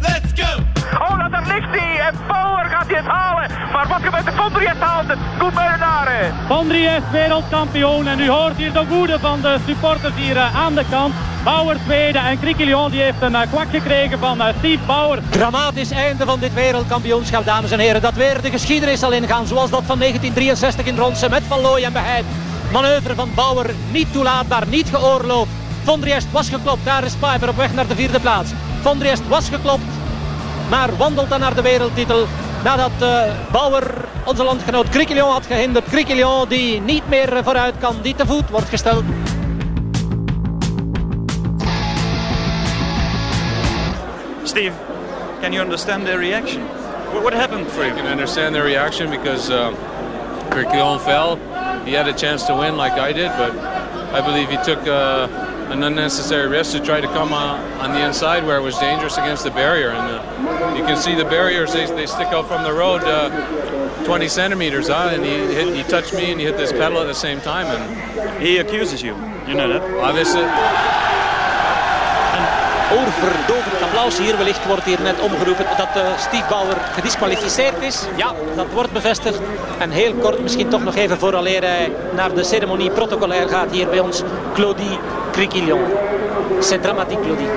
let's go! Oh, dat daar ligt hij! En Bauer gaat hij het halen! Maar wat gebeurt er? Vondriest haalt het! Goed Beurenaren! Vondriest wereldkampioen en u hoort hier de woede van de supporters hier uh, aan de kant. Bauer tweede en Criquillon die heeft een uh, kwak gekregen van uh, Steve Bauer. Dramatisch einde van dit wereldkampioenschap, dames en heren. Dat weer de geschiedenis zal ingaan, zoals dat van 1963 in Ronsen met Van Looy en Beheid. Manoeuvre van Bauer niet toelaatbaar, niet geoorloofd. Vondriest was geklopt. Daar is Piper op weg naar de vierde plaats. Vondriest was geklopt, maar wandelt dan naar de wereldtitel. Nadat uh, Bauer onze landgenoot Criquillon had gehinderd. Criquillon die niet meer vooruit kan, die te voet wordt gesteld. Steve, can you understand their reaction? What, what happened for you? I can understand their reaction because uh, Criquillon fell. He had a chance to win like I did, but I believe he took uh, an unnecessary risk to try to come uh, on the inside where it was dangerous against the barrier. And uh, you can see the barriers, they, they stick out from the road uh, 20 centimeters. Huh? And he, hit, he touched me and he hit this pedal at the same time. And he accuses you. You know that? Obviously. Oorverdovend applaus hier. Wellicht wordt hier net omgeroepen dat uh, Steve Bauer gedisqualificeerd is. Ja, dat wordt bevestigd. En heel kort, misschien toch nog even vooraleer hij naar de ceremonie protocolair gaat hier bij ons. Claudie Criquillon. C'est dramatique, Claudie.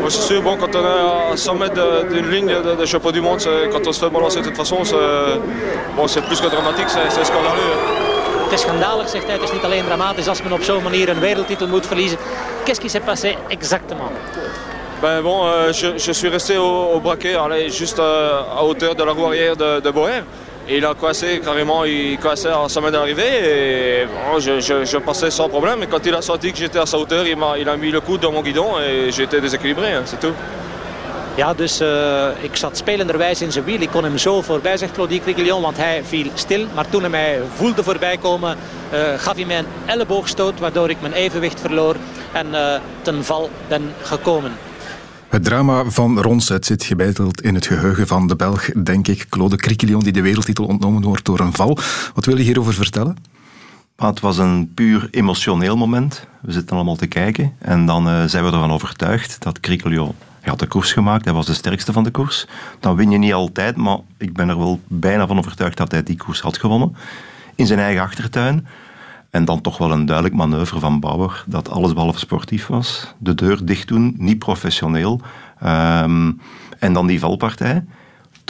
Moi, c'est sûr, bon, quand on est à 100 mètres d'une ligne de, de, champion du monde, quand on se fait balancer de cette façon, c'est bon, plus que dramatique, c'est scandaleux. Het is schandalig, zegt hij. Het is niet alleen dramatisch als men op zo'n manier een wereldtitel moet verliezen. Qu'est-ce qui s'est passé exactement? Ben bon, euh, je, je, suis resté au, au braquet, allez, juste euh, à hauteur de la roue arrière de, de Boer. Et il a coincé carrément, il coincait à sa main d'arrivée et bon, je, je, je, passais sans problème. Et quand il a senti que j'étais à sa hauteur, il a, il a mis le coude dans mon guidon et j'étais déséquilibré, hein, c'est tout. Ja, dus uh, ik zat spelenderwijs in zijn wiel. Ik kon hem zo voorbij, zegt Claudie Criquillon, want hij viel stil. Maar toen hij mij voelde voorbij komen, uh, gaf hij mij een elleboogstoot... waardoor ik mijn evenwicht verloor en uh, ten val ben gekomen. Het drama van Ronset zit gebeiteld in het geheugen van de Belg, denk ik. Claude Criquillon, die de wereldtitel ontnomen wordt door een val. Wat wil je hierover vertellen? Het was een puur emotioneel moment. We zitten allemaal te kijken. En dan uh, zijn we ervan overtuigd dat Criquillon hij had de koers gemaakt, hij was de sterkste van de koers. Dan win je niet altijd, maar ik ben er wel bijna van overtuigd dat hij die koers had gewonnen. In zijn eigen achtertuin. En dan toch wel een duidelijk manoeuvre van Bauer, dat alles behalve sportief was. De deur dicht doen, niet professioneel. Um, en dan die valpartij.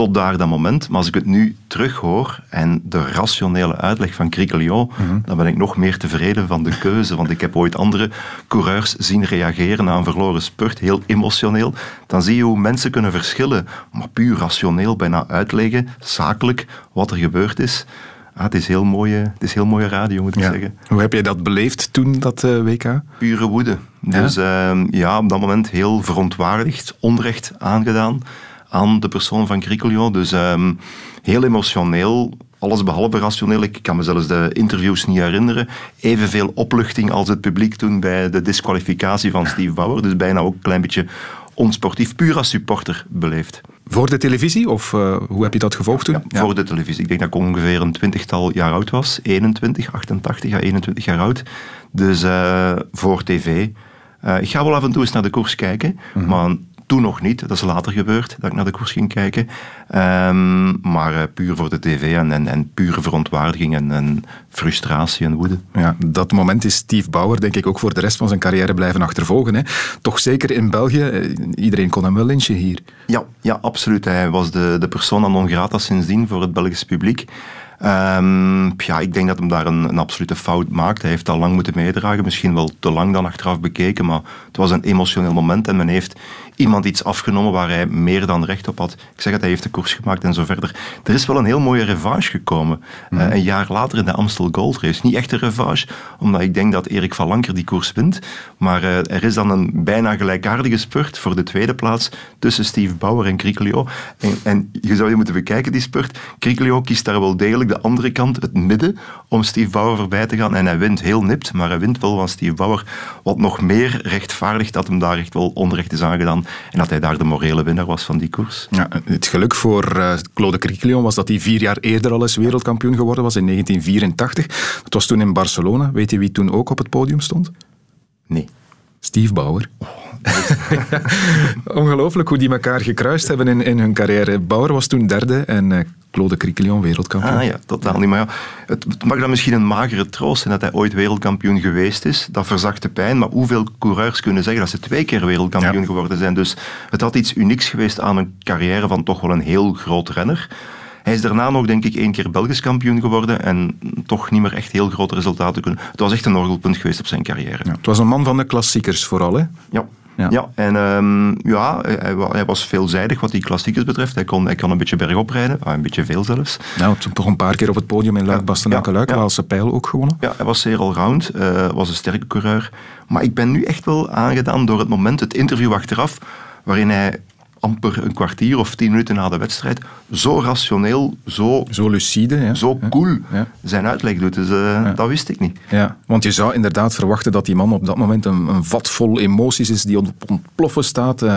Tot daar dat moment. Maar als ik het nu terughoor en de rationele uitleg van Criquelion, mm -hmm. dan ben ik nog meer tevreden van de keuze. Want ik heb ooit andere coureurs zien reageren na een verloren spurt, heel emotioneel. Dan zie je hoe mensen kunnen verschillen, maar puur rationeel bijna uitleggen, zakelijk, wat er gebeurd is. Ah, het, is heel mooie, het is heel mooie radio, moet ik ja. zeggen. Hoe heb jij dat beleefd toen, dat uh, WK? Pure woede. Ja? Dus uh, ja, op dat moment heel verontwaardigd, onrecht aangedaan aan de persoon van Criquelion. Dus um, heel emotioneel, alles behalve rationeel. Ik kan me zelfs de interviews niet herinneren. Evenveel opluchting als het publiek toen bij de disqualificatie van Steve Bauer. Dus bijna ook een klein beetje onsportief, puur als supporter beleefd. Voor de televisie of uh, hoe heb je dat gevolgd toen? Ja, voor de televisie. Ik denk dat ik ongeveer een twintigtal jaar oud was. 21, 88 à 21 jaar oud. Dus uh, voor tv. Uh, ik ga wel af en toe eens naar de koers kijken, mm -hmm. maar toen nog niet. Dat is later gebeurd, dat ik naar de koers ging kijken. Um, maar uh, puur voor de tv en, en, en pure verontwaardiging en, en, frustratie en woede. Ja, dat moment is Steve Bauer, denk ik, ook voor de rest van zijn carrière blijven achtervolgen. Hè? Toch zeker in België. Iedereen kon hem wel lynchen hier. Ja, ja absoluut. Hij was de, de persona non grata sindsdien voor het Belgisch publiek. Um, ja, ik denk dat hem daar een, een, absolute fout maakt. Hij heeft al lang moeten meedragen, misschien wel te lang dan achteraf bekeken, maar het was een emotioneel moment en men heeft iemand iets afgenomen waar hij meer dan recht op had. Ik zeg het, hij heeft de koers gemaakt en zo verder. Er is wel een heel mooie revanche gekomen. Mm. Uh, een jaar later in de Amstel Gold Race. Niet echt een revanche, omdat ik denk dat Erik van Lanker die koers wint. Maar uh, er is dan een bijna gelijkaardige spurt voor de tweede plaats tussen Steve Bauer en Cricolio. En, en, je zou je moeten bekijken, die spurt. Cricolio kiest daar wel degelijk de andere kant, het midden, om Steve Bauer voorbij te gaan. En hij wint heel nipt, maar hij wint wel van Steve Bauer. Wat nog meer rechtvaardigt dat hem daar echt wel onrecht is aangedaan. En dat hij daar de morele winnaar was van die koers. Ja, het geluk voor uh, Claude Cricklion was dat hij vier jaar eerder al eens wereldkampioen geworden was, in 1984. Dat was toen in Barcelona. Weet je wie toen ook op het podium stond? Nee. Steve Bauer. [laughs] Ongelooflijk hoe die elkaar gekruist hebben in, in hun carrière. Bauer was toen derde en uh, Claude Crickelion wereldkampioen. Ah ja, totaal niet. Maar ja, het, het, mag dan misschien een magere troost zijn dat hij ooit wereldkampioen geweest is. Dat verzacht de pijn. Maar hoeveel coureurs kunnen zeggen dat ze twee keer wereldkampioen ja. geworden zijn? Dus het had iets unieks geweest aan een carrière van toch wel een heel groot renner. Hij is daarna nog, denk ik, één keer Belgisch kampioen geworden en toch niet meer echt heel grote resultaten kunnen. Het was echt een orgelpunt geweest op zijn carrière. Ja, het was een man van de klassiekers vooral, hè? Ja. Ja. ja, en um, ja, hij, hij, was veelzijdig wat die klassiekers betreft. Hij kon, hij kon een beetje bergop rijden, een beetje veel zelfs. Nou, toen toch een paar keer op het podium in Luik, Bastenaken, Luik. Waalse Pijl ook gewonnen. Ja, hij was zeer allround, uh, was een sterke coureur. Maar ik ben nu echt wel aangedaan door het moment, het interview achteraf, waarin hij amper een kwartier of tien minuten na de wedstrijd zo rationeel, zo, zo lucide, ja. zo cool ja. zijn uitleg doet. Dus uh, ja. dat wist ik niet. Ja, want je zou inderdaad verwachten dat die man op dat moment een, een vat vol emoties is die ontploffen staat. Uh,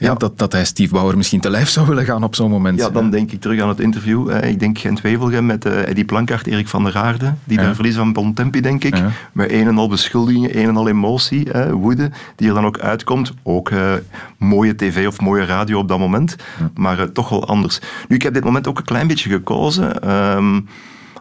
ja, dat, dat hij Steve Bauer misschien te lijf zou willen gaan op zo'n moment. Ja, dan denk ik terug aan het interview. Ik denk Gent-Wevelgem met uh, Eddie Plankaart, Erik van der Aarde. Die ja. dan verliezen van Bontempi, denk ik. Ja. Met een en al beschuldigingen, een en al emotie, eh, woede, die er dan ook uitkomt. Ook uh, mooie tv of mooie radio op dat moment. Ja. Maar toch wel anders. Nu, ik heb dit moment ook een klein beetje gekozen... Um,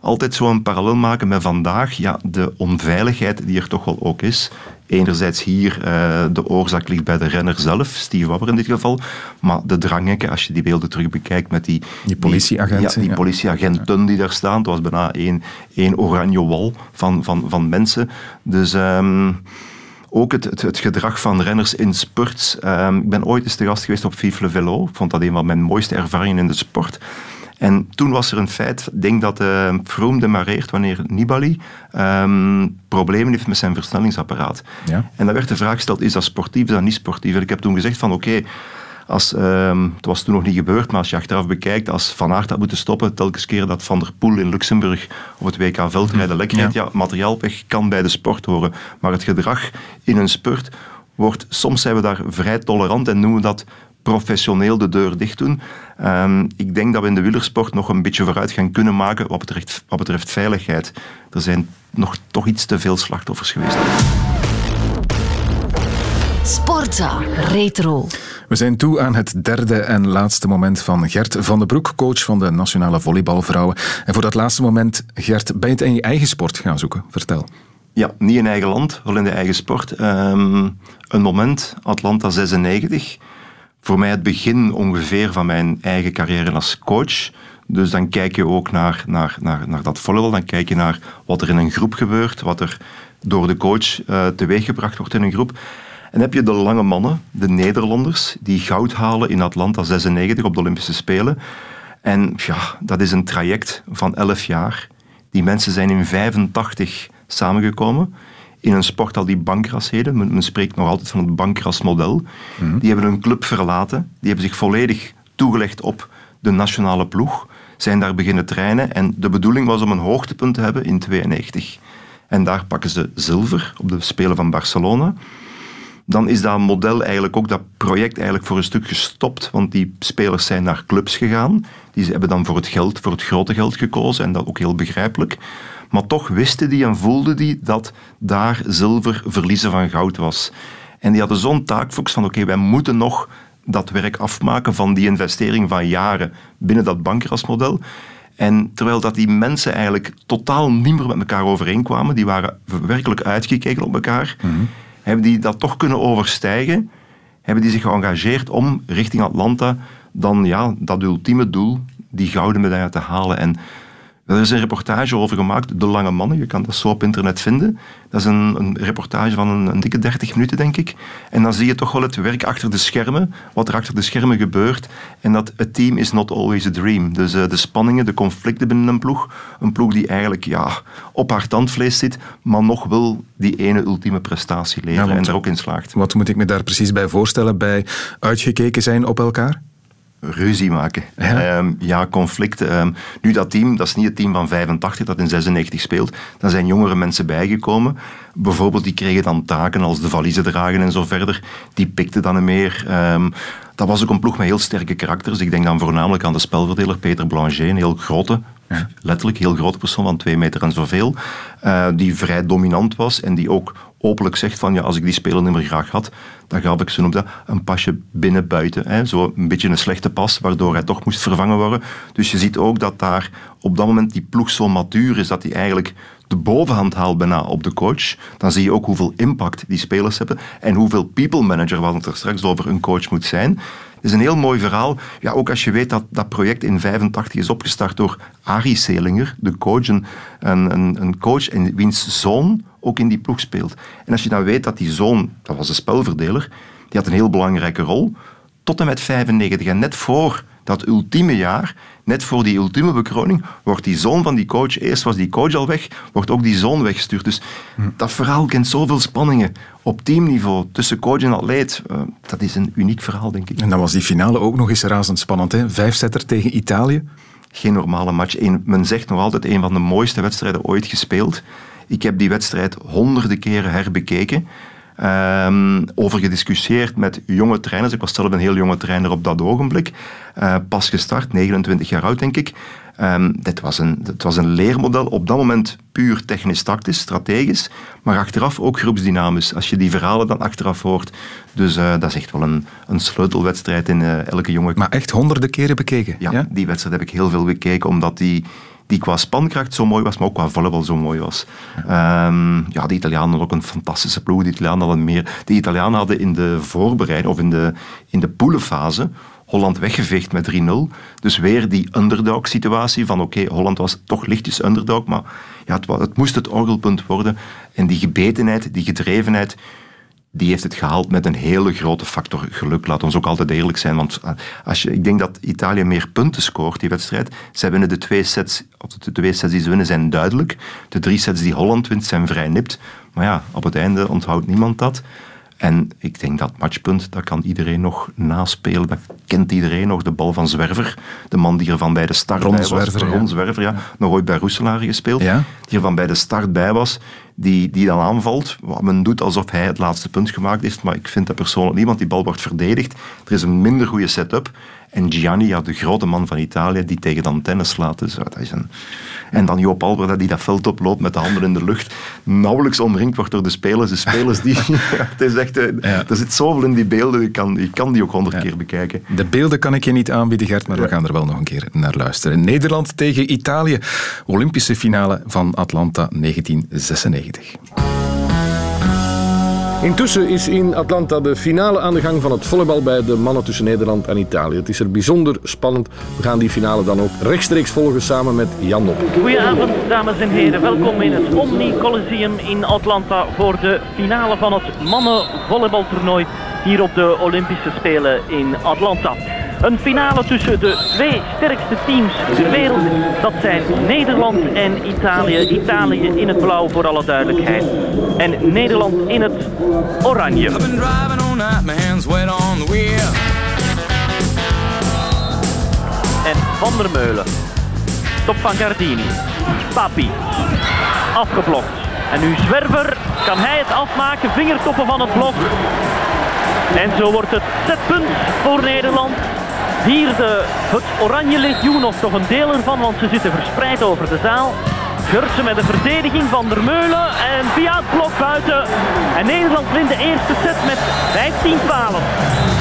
altijd zo'n parallel maken met vandaag. Ja, de onveiligheid die er toch wel ook is. Enerzijds hier, uh, de oorzaak ligt bij de renner zelf, Steve Wabber in dit geval. Maar de dranghekken, als je die beelden terug bekijkt met die... Die politieagenten. Die, ja, die politieagenten die daar staan. Het was bijna één, één oranje wal van, van, van mensen. Dus... Um, ook het, het, het, gedrag van renners in spurts. Um, ik ben ooit eens te gast geweest op Vive le Velo. Ik vond dat een van mijn mooiste ervaringen in de sport. En toen was er een feit, ik denk dat uh, Froome demareert wanneer Nibali um, problemen heeft met zijn versnellingsapparaat. Ja. En dan werd de vraag gesteld, is dat sportief, is dat niet sportief? En ik heb toen gezegd van oké, okay, als, um, het was toen nog niet gebeurd, maar als je achteraf bekijkt, als Van Aert had moeten stoppen, telkens keer dat Van der Poel in Luxemburg op het WK veldrijden lek rijdt, ja. ja, materiaalpech kan bij de sport horen. Maar het gedrag in een spurt wordt, soms zijn we daar vrij tolerant en noemen we dat professioneel de deur dicht doen. Um, ik denk dat we in de wielersport nog een beetje vooruit gaan kunnen maken wat betreft, wat betreft veiligheid. Er zijn nog toch iets te veel slachtoffers geweest. Sportza Retro. We zijn toe aan het derde en laatste moment van Gert van den Broek, coach van de Nationale Volleybalvrouwen. En voor dat laatste moment, Gert, ben je het in je eigen sport gaan zoeken? Vertel. Ja, niet in eigen land, wel in de eigen sport. Um, een moment, Atlanta 96 voor mij het begin ongeveer van mijn eigen carrière als coach. Dus dan kijk je ook naar, naar, naar, naar dat volleybal, dan kijk je naar wat er in een groep gebeurt, wat er door de coach uh, teweeggebracht wordt in een groep. En heb je de lange mannen, de Nederlanders, die goud halen in Atlanta 96 op de Olympische Spelen. En ja, dat is een traject van 11 jaar. Die mensen zijn in 85 samengekomen in een sport al die bankras heden. Men, men, spreekt nog altijd van het bankrasmodel. Mm. Die hebben een club verlaten. Die hebben zich volledig toegelegd op de nationale ploeg. Zijn daar beginnen trainen. En de bedoeling was om een hoogtepunt te hebben in 92. En daar pakken ze zilver op de Spelen van Barcelona. Dan is dat model eigenlijk ook, dat project eigenlijk voor een stuk gestopt, want die spelers zijn naar clubs gegaan. Die hebben dan voor het geld, voor het grote geld gekozen en dat ook heel begrijpelijk. Maar toch wisten die en voelden die dat daar zilver verliezen van goud was. En die hadden zo'n taakfocus van oké, wij moeten nog dat werk afmaken van die investering van jaren binnen dat bankrasmodel. En terwijl dat die mensen eigenlijk totaal niet meer met elkaar overeenkwamen, die waren werkelijk uitgekeken op elkaar, hebben die dat toch kunnen overstijgen, hebben die zich geëngageerd om richting Atlanta dan ja, dat ultieme doel, die gouden medaille te halen. En er is een reportage over gemaakt, De Lange Mannen. Je kan dat zo op internet vinden. Dat is een, een reportage van een, een, dikke 30 minuten, denk ik. En dan zie je toch wel het werk achter de schermen, wat er achter de schermen gebeurt. En dat het team is not always a dream. Dus uh, de spanningen, de conflicten binnen een ploeg. Een ploeg die eigenlijk ja, op haar tandvlees zit, maar nog wel die ene ultieme prestatie leveren ja, en er ook in slaagt. Wat moet ik me daar precies bij voorstellen bij uitgekeken zijn op elkaar? Ruzie maken. Ja, um, ja conflicten. Um, nu, dat team, dat is niet het team van 85 dat in 96 speelt. Daar zijn jongere mensen bijgekomen. Bijvoorbeeld, die kregen dan taken als de valiezen dragen en zo verder. Die pikten dan meer. Um, dat was ook een ploeg met heel sterke karakters. Ik denk dan voornamelijk aan de spelverdeler Peter Blanchet, een heel grote, ja. letterlijk heel grote persoon van twee meter en zoveel, uh, die vrij dominant was en die ook openlijk zegt van ja, als ik die speler niet meer graag had, dan gaf ik, zo noem dat, een pasje binnen-buiten. Zo een beetje een slechte pas, waardoor hij toch moest vervangen worden. Dus je ziet ook dat daar op dat moment die ploeg zo matuur is, dat hij eigenlijk de bovenhand haalt bijna op de coach. Dan zie je ook hoeveel impact die spelers hebben en hoeveel people manager, wat het er straks over een coach moet zijn. Is een heel mooi verhaal. Ja, ook als je weet dat dat project in 85 is opgestart door Arie Selinger, de coach, een, een, een coach en wiens zoon ook in die ploeg speelt. En als je dan weet dat die zoon, dat was een spelverdeler, die had een heel belangrijke rol, tot en met 95. En net voor dat ultieme jaar, net voor die ultieme bekroning, wordt die zoon van die coach, eerst was die coach al weg, wordt ook die zoon weggestuurd. Dus dat verhaal kent zoveel spanningen op teamniveau tussen coach en atleet. Uh, dat is een uniek verhaal, denk ik. En dan was die finale ook nog eens razendspannend, hè? Vijfzetter tegen Italië. Geen normale match. Men zegt nog altijd een van de mooiste wedstrijden ooit gespeeld. Ik heb die wedstrijd honderden keren herbekeken. Um, over gediscussieerd met jonge trainers. Ik was zelf een heel jonge trainer op dat ogenblik. Uh, pas gestart, 29 jaar oud denk ik. Um, dit, was een, dit was een leermodel, op dat moment puur technisch-tactisch, strategisch, maar achteraf ook groepsdynamisch, als je die verhalen dan achteraf hoort. Dus uh, dat is echt wel een, een sleutelwedstrijd in uh, elke jonge... Maar echt honderden keren bekeken? Ja, ja, die wedstrijd heb ik heel veel bekeken, omdat die die qua spankracht zo mooi was, maar ook qua volleybal zo mooi was. Um, ja de Italianen hadden ook een fantastische ploeg. De Italianen hadden meer. De Italianen hadden in de voorbereiding of in de, in de poelenfase Holland weggeveegd met 3-0. Dus weer die underdog-situatie van oké, Holland was toch lichtjes underdog, maar ja, het, het moest het orgelpunt worden. En die gebetenheid, die gedrevenheid, die heeft het gehaald met een hele grote factor geluk. Laat ons ook altijd eerlijk zijn. Want eh, als je, ik denk dat Italië meer punten scoort, die wedstrijd. Zij winnen de twee sets, of de twee sets die ze winnen zijn duidelijk. De drie sets die Holland wint zijn vrij nipt. Maar ja, op het einde onthoudt niemand dat. En ik denk dat matchpunt, dat kan iedereen nog naspelen. Dat kent iedereen nog. De bal van Zwerver. De man die er van bij de start Ron bij was. Zwerver, Ron ja. Zwerver, ja. Nog ooit bij Roeselaar gespeeld. Ja. Die er van bij de start bij was. Die, die dan aanvalt. Wat men doet alsof hij het laatste punt gemaakt heeft. Maar ik vind dat persoonlijk niet, die bal wordt verdedigd. Er is een minder goede setup. En Gianni, ja, de grote man van Italië, die tegen de antenne slaat. Dus dat is een... En dan Joop Albert, die dat veld oploopt met de handen in de lucht. Nauwelijks omringd wordt door de spelers. De spelers die... [laughs] [laughs] het is echt, ja. Er zit zoveel in die beelden. Je kan, je kan die ook honderd ja. keer bekijken. De beelden kan ik je niet aanbieden, Gert, maar we gaan er wel nog een keer naar luisteren. Nederland tegen Italië. Olympische finale van Atlanta 1996. Intussen is in Atlanta de finale aan de gang van het volleybal bij de mannen tussen Nederland en Italië. Het is er bijzonder spannend. We gaan die finale dan ook rechtstreeks volgen samen met Jan Nop. Goedenavond dames en heren. Welkom in het Omni Coliseum in Atlanta voor de finale van het mannenvolleybaltoernooi hier op de Olympische Spelen in Atlanta. Een finale tussen de twee sterkste teams ter wereld. Dat zijn Nederland en Italië. Italië in het blauw voor alle duidelijkheid. En Nederland in het oranje. En Van der Meulen. Top van Gardini. Papi. Afgeblokt. En nu Zwerver. Kan hij het afmaken? Vingertoppen van het blok. En zo wordt het setpunt voor Nederland. Vierde het Oranje Legioen, of toch een deel ervan, want ze zitten verspreid over de zaal. Gurtsen met de verdediging van der Meulen en via blok buiten. En Nederland wint de eerste set met 15-12.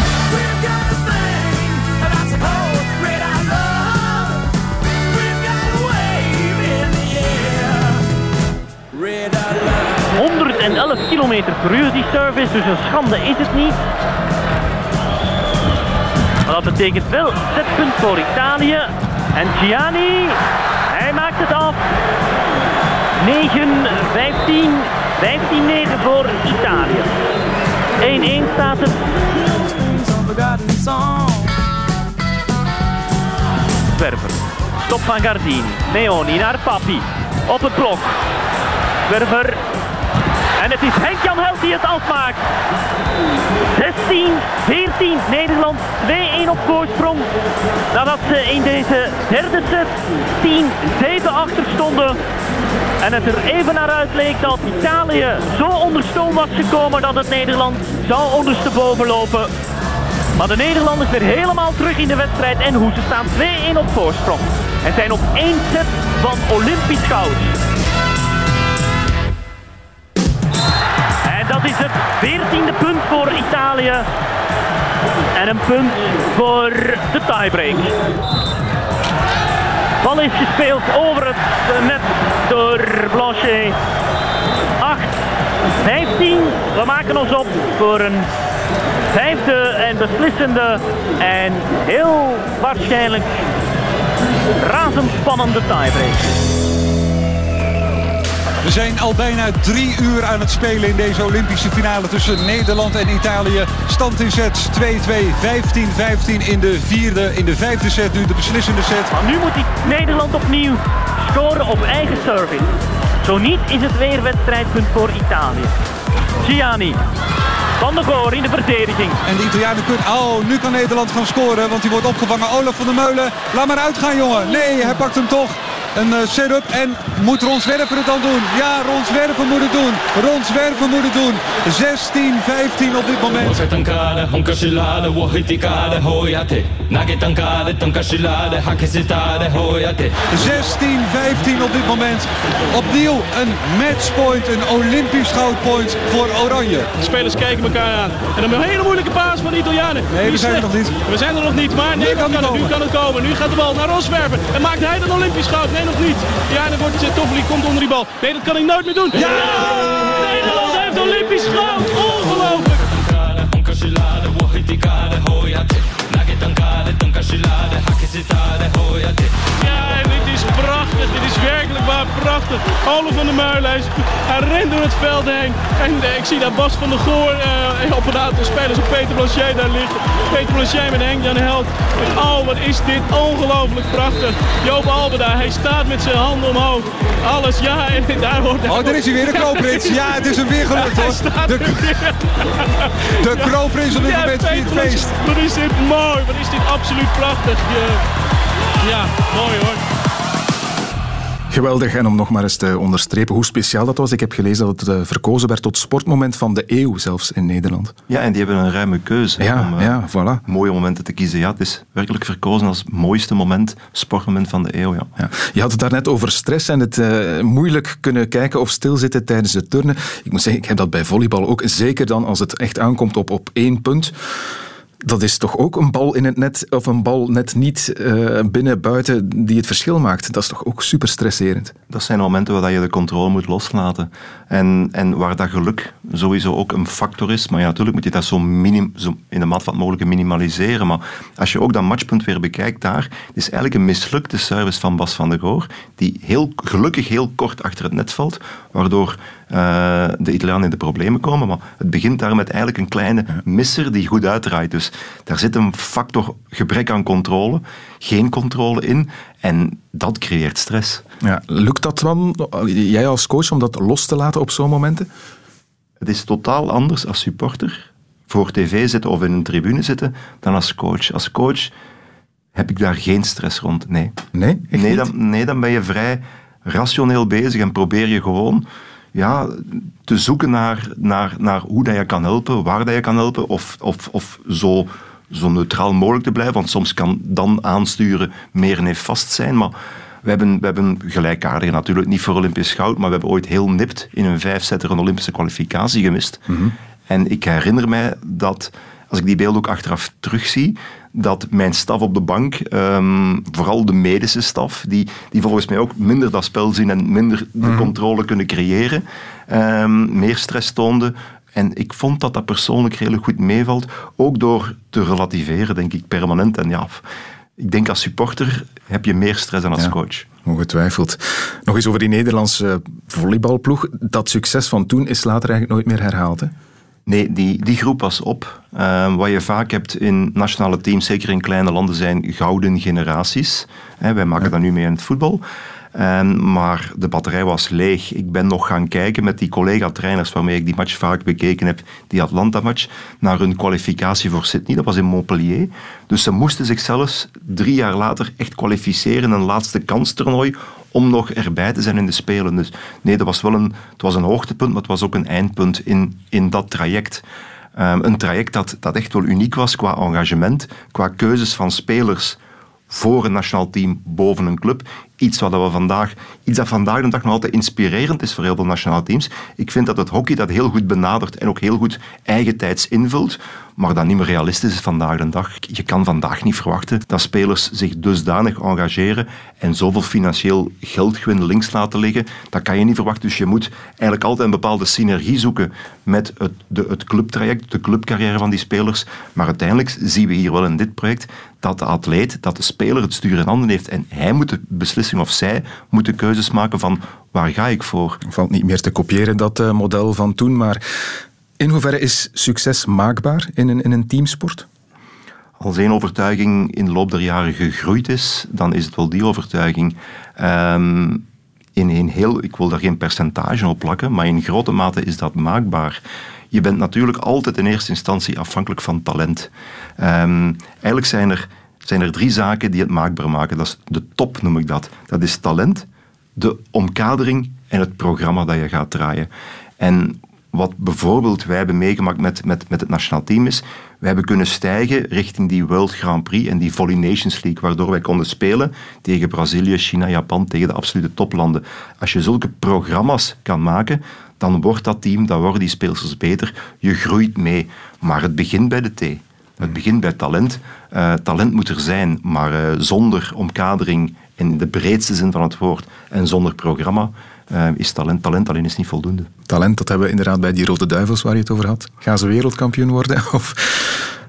111 km per uur die service, dus een schande is het niet. Maar dat betekent wel setpunt voor Italië. En Gianni, hij maakt het af. 9, 15, 15, 9 voor Italië. 1-1 staat het. Zwerver. Stop van Gardini. Leoni naar Papi. Op het blok. Zwerver. En het is Henk-Jan Held die het afmaakt. 16, 14, Nederland 2-1 op voorsprong. Nadat ze in deze derde set 10-7 achter stonden. En het er even naar uit leek dat Italië zo onder stoom was gekomen dat het Nederland zou ondersteboven lopen. Maar de Nederlanders weer helemaal terug in de wedstrijd en hoe ze staan 2-1 op voorsprong. En zijn op één set van Olympisch goud. 14e punt voor Italië. En een punt voor de tiebreak. Bal is gespeeld over het net door Blanchet. 8, 15. We maken ons op voor een vijfde en beslissende en heel waarschijnlijk razendspannende tiebreak. We zijn al bijna drie uur aan het spelen in deze Olympische finale tussen Nederland en Italië. Stand in sets 2-2, 15-15 in de vierde, in de vijfde set nu de beslissende set. Maar nu moet die Nederland opnieuw scoren op eigen service. Zo niet is het weer wedstrijdpunt voor Italië. Gianni. Van de Goor in de verdediging. En de Italianen kunnen... Oh, nu kan Nederland gaan scoren, want die wordt opgevangen. Olaf van der Meulen, laat maar uitgaan jongen. Nee, hij pakt hem toch. Een uh, setup en moet Ron Zwerver het dan doen? Ja, Ron Zwerver moet het doen. Ron Zwerver moet het doen. 16-15 op dit moment. 16-15 op dit moment. Opnieuw een matchpoint, een Olympisch goudpoint voor Oranje. De spelers kijken elkaar aan. En dan een hele moeilijke paas van de Italianen. Nee, we zijn er nog niet. We zijn er nog niet, maar nee, kan kan het, nu kan het komen. Nu gaat de bal naar Ron Zwerver. En maakt hij dan Olympisch goud? Nee, nog niet. Ja, dan wordt het Toffoli komt onder die bal. Nee, dat kan ik nooit meer doen. Ja! Nederland heeft Olympisch goud. Ongelooflijk. Ja, prachtig. Ole van der Meulen, hij, hij rent door het veld heen. En eh, ik zie daar Bas van der Goor eh, op een aantal spelers op Peter Blanchet daar liggen. Peter Blanchet met Henk Jan Held. En oh, wat is dit ongelooflijk prachtig. Joop Albeda, hij staat met zijn handen omhoog. Alles, ja, en [laughs] daar wordt... Oh, daar is hij weer, de kroonprins. Ja, het is hem weer gelukt hoor. De, [laughs] de kroonprins op dit Ja, moment viert feest. Wat is dit mooi, wat is dit absoluut prachtig. Ja, mooi hoor. Geweldig. En om nog maar eens te onderstrepen hoe speciaal dat was. Ik heb gelezen dat het eh, verkozen werd tot sportmoment van de eeuw, zelfs in Nederland. Ja, en die hebben een ruime keuze Ja, om eh, ja, voilà. mooie momenten te kiezen. Ja, het is werkelijk verkozen als het mooiste moment, sportmoment van de eeuw. Ja. Ja. Je had het daarnet over stress en het eh, moeilijk kunnen kijken of stilzitten tijdens het turnen. Ik moet zeggen, ik heb dat bij volleybal ook. Zeker dan als het echt aankomt op, op één punt. Dat is toch ook een bal in het net, of een bal net niet eh, binnen, buiten, die het verschil maakt. Dat is toch ook super stresserend. Dat zijn momenten waar je de controle moet loslaten. En, en waar dat geluk sowieso ook een factor is. Maar ja, natuurlijk moet je dat zo, minim, zo in de maat van het mogelijke minimaliseren. Maar als je ook dat matchpunt weer bekijkt daar, het is eigenlijk een mislukte service van Bas van der Goor, die heel, gelukkig heel kort achter het net valt, waardoor eh, de Italianen in de problemen komen. Maar het begint daar met eigenlijk een kleine misser die goed uitdraait. Dus daar zit een factor gebrek aan controle, geen controle in. En dat creëert stress. Ja, lukt dat dan, jij als coach, om dat los te laten op zo'n momenten? Het is totaal anders als supporter voor tv zitten of in een tribune zitten dan als coach. Als coach heb ik daar geen stress rond. Nee. Nee? Nee dan, nee, dan ben je vrij rationeel bezig en probeer je gewoon ja, te zoeken naar, naar, naar hoe dat je kan helpen, waar dat je kan helpen, of, of, of zo, zo neutraal mogelijk te blijven. Want soms kan dan aansturen meer nefast zijn. Maar we hebben, we hebben gelijkaardige natuurlijk niet voor Olympisch goud, maar we hebben ooit heel nipt in een vijfzetter een Olympische kwalificatie gemist. En ik herinner mij dat, als ik die beelden ook achteraf terugzie, dat mijn staf op de bank, ehm, vooral de medische staf, die, die volgens mij ook minder dat spel zien en minder de controle kunnen creëren, ehm, meer stress toonde. En ik vond dat dat persoonlijk redelijk goed meevalt, ook door te relativeren, denk ik, permanent. En ja, ik denk als supporter heb je meer stress dan als Ja. coach. Ongetwijfeld. Nog eens over die Nederlandse volleybalploeg. Dat succes van toen is later eigenlijk nooit meer herhaald. Hè? Nee, die, die groep was op. Ehm, wat je vaak hebt in nationale teams, zeker in kleine landen, zijn gouden generaties. Hè, wij maken dat nu mee in het voetbal. Maar de batterij was leeg. Ik ben nog gaan kijken met die collega-trainers waarmee ik die match vaak bekeken heb, die Atlanta-match, naar hun kwalificatie voor Sydney. Dat was in Montpellier. Dus ze moesten zich zelfs drie jaar later echt kwalificeren, een laatste kanstoernooi, om nog erbij te zijn in de Spelen. Dus nee, dat was wel een, het was een hoogtepunt, maar het was ook een eindpunt in, in dat traject. Ehm, een traject dat, dat echt wel uniek was qua engagement, qua keuzes van spelers voor een nationaal team boven een club. Iets, wat we vandaag, iets dat vandaag de dag nog altijd inspirerend is voor heel veel nationale teams. Ik vind dat het hockey dat heel goed benadert en ook heel goed eigentijds invult, maar dat niet meer realistisch is vandaag de dag. Je kan vandaag niet verwachten dat spelers zich dusdanig engageren en zoveel financieel geldgewin links laten liggen. Dat kan je niet verwachten. Dus je moet eigenlijk altijd een bepaalde synergie zoeken met het, de, het clubtraject, de clubcarrière van die spelers. Maar uiteindelijk zien we hier wel in dit project dat de atleet, dat de speler het stuur in handen heeft en hij moet de beslissing of zij moet de keuzes maken van waar ga ik voor. Valt niet meer te kopiëren, dat eh, model van toen. Maar in hoeverre is succes maakbaar in een, in een teamsport? Als één overtuiging in de loop der jaren gegroeid is, dan is het wel die overtuiging. Ehm, in een heel, ik wil daar geen percentage op plakken, maar in grote mate is dat maakbaar. Je bent natuurlijk altijd in eerste instantie afhankelijk van talent. Ehm, eigenlijk zijn er, zijn er drie zaken die het maakbaar maken. Dat is de top, noem ik dat. Dat is talent, de omkadering en het programma dat je gaat draaien. En wat bijvoorbeeld wij hebben meegemaakt met, met, met het nationaal team is, wij hebben kunnen stijgen richting die World Grand Prix en die Volley Nations League, waardoor wij konden spelen tegen Brazilië, China, Japan, tegen de absolute toplanden. Als je zulke programma's kan maken, dan wordt dat team, dan worden die speelsters beter. Je groeit mee. Maar het begint bij de T. Het begint bij talent. Eh, talent moet er zijn, maar eh, zonder omkadering in de breedste zin van het woord en zonder programma eh, is talent. Talent alleen is niet voldoende. Talent, dat hebben we inderdaad bij die Rode Duivels waar je het over had. Gaan ze wereldkampioen worden? [laughs] Of,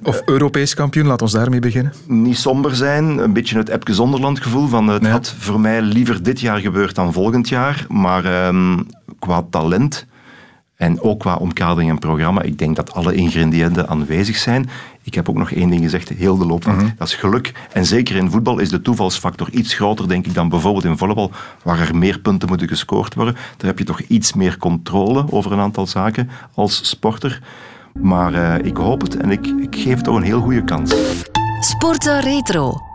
of Europees kampioen? Laat ons daarmee beginnen. Niet somber zijn, een beetje het Epke Zonderland gevoel van het had voor mij liever dit jaar gebeurd dan volgend jaar. Maar ehm, qua talent en ook qua omkadering en programma, ik denk dat alle ingrediënten aanwezig zijn. Ik heb ook nog één ding gezegd, heel de loop van, dat is geluk. En zeker in voetbal is de toevalsfactor iets groter, denk ik, dan bijvoorbeeld in volleybal, waar er meer punten moeten gescoord worden. Daar heb je toch iets meer controle over een aantal zaken als sporter. Maar eh, ik hoop het en ik, ik geef het toch een heel goede kans. Sporten Retro.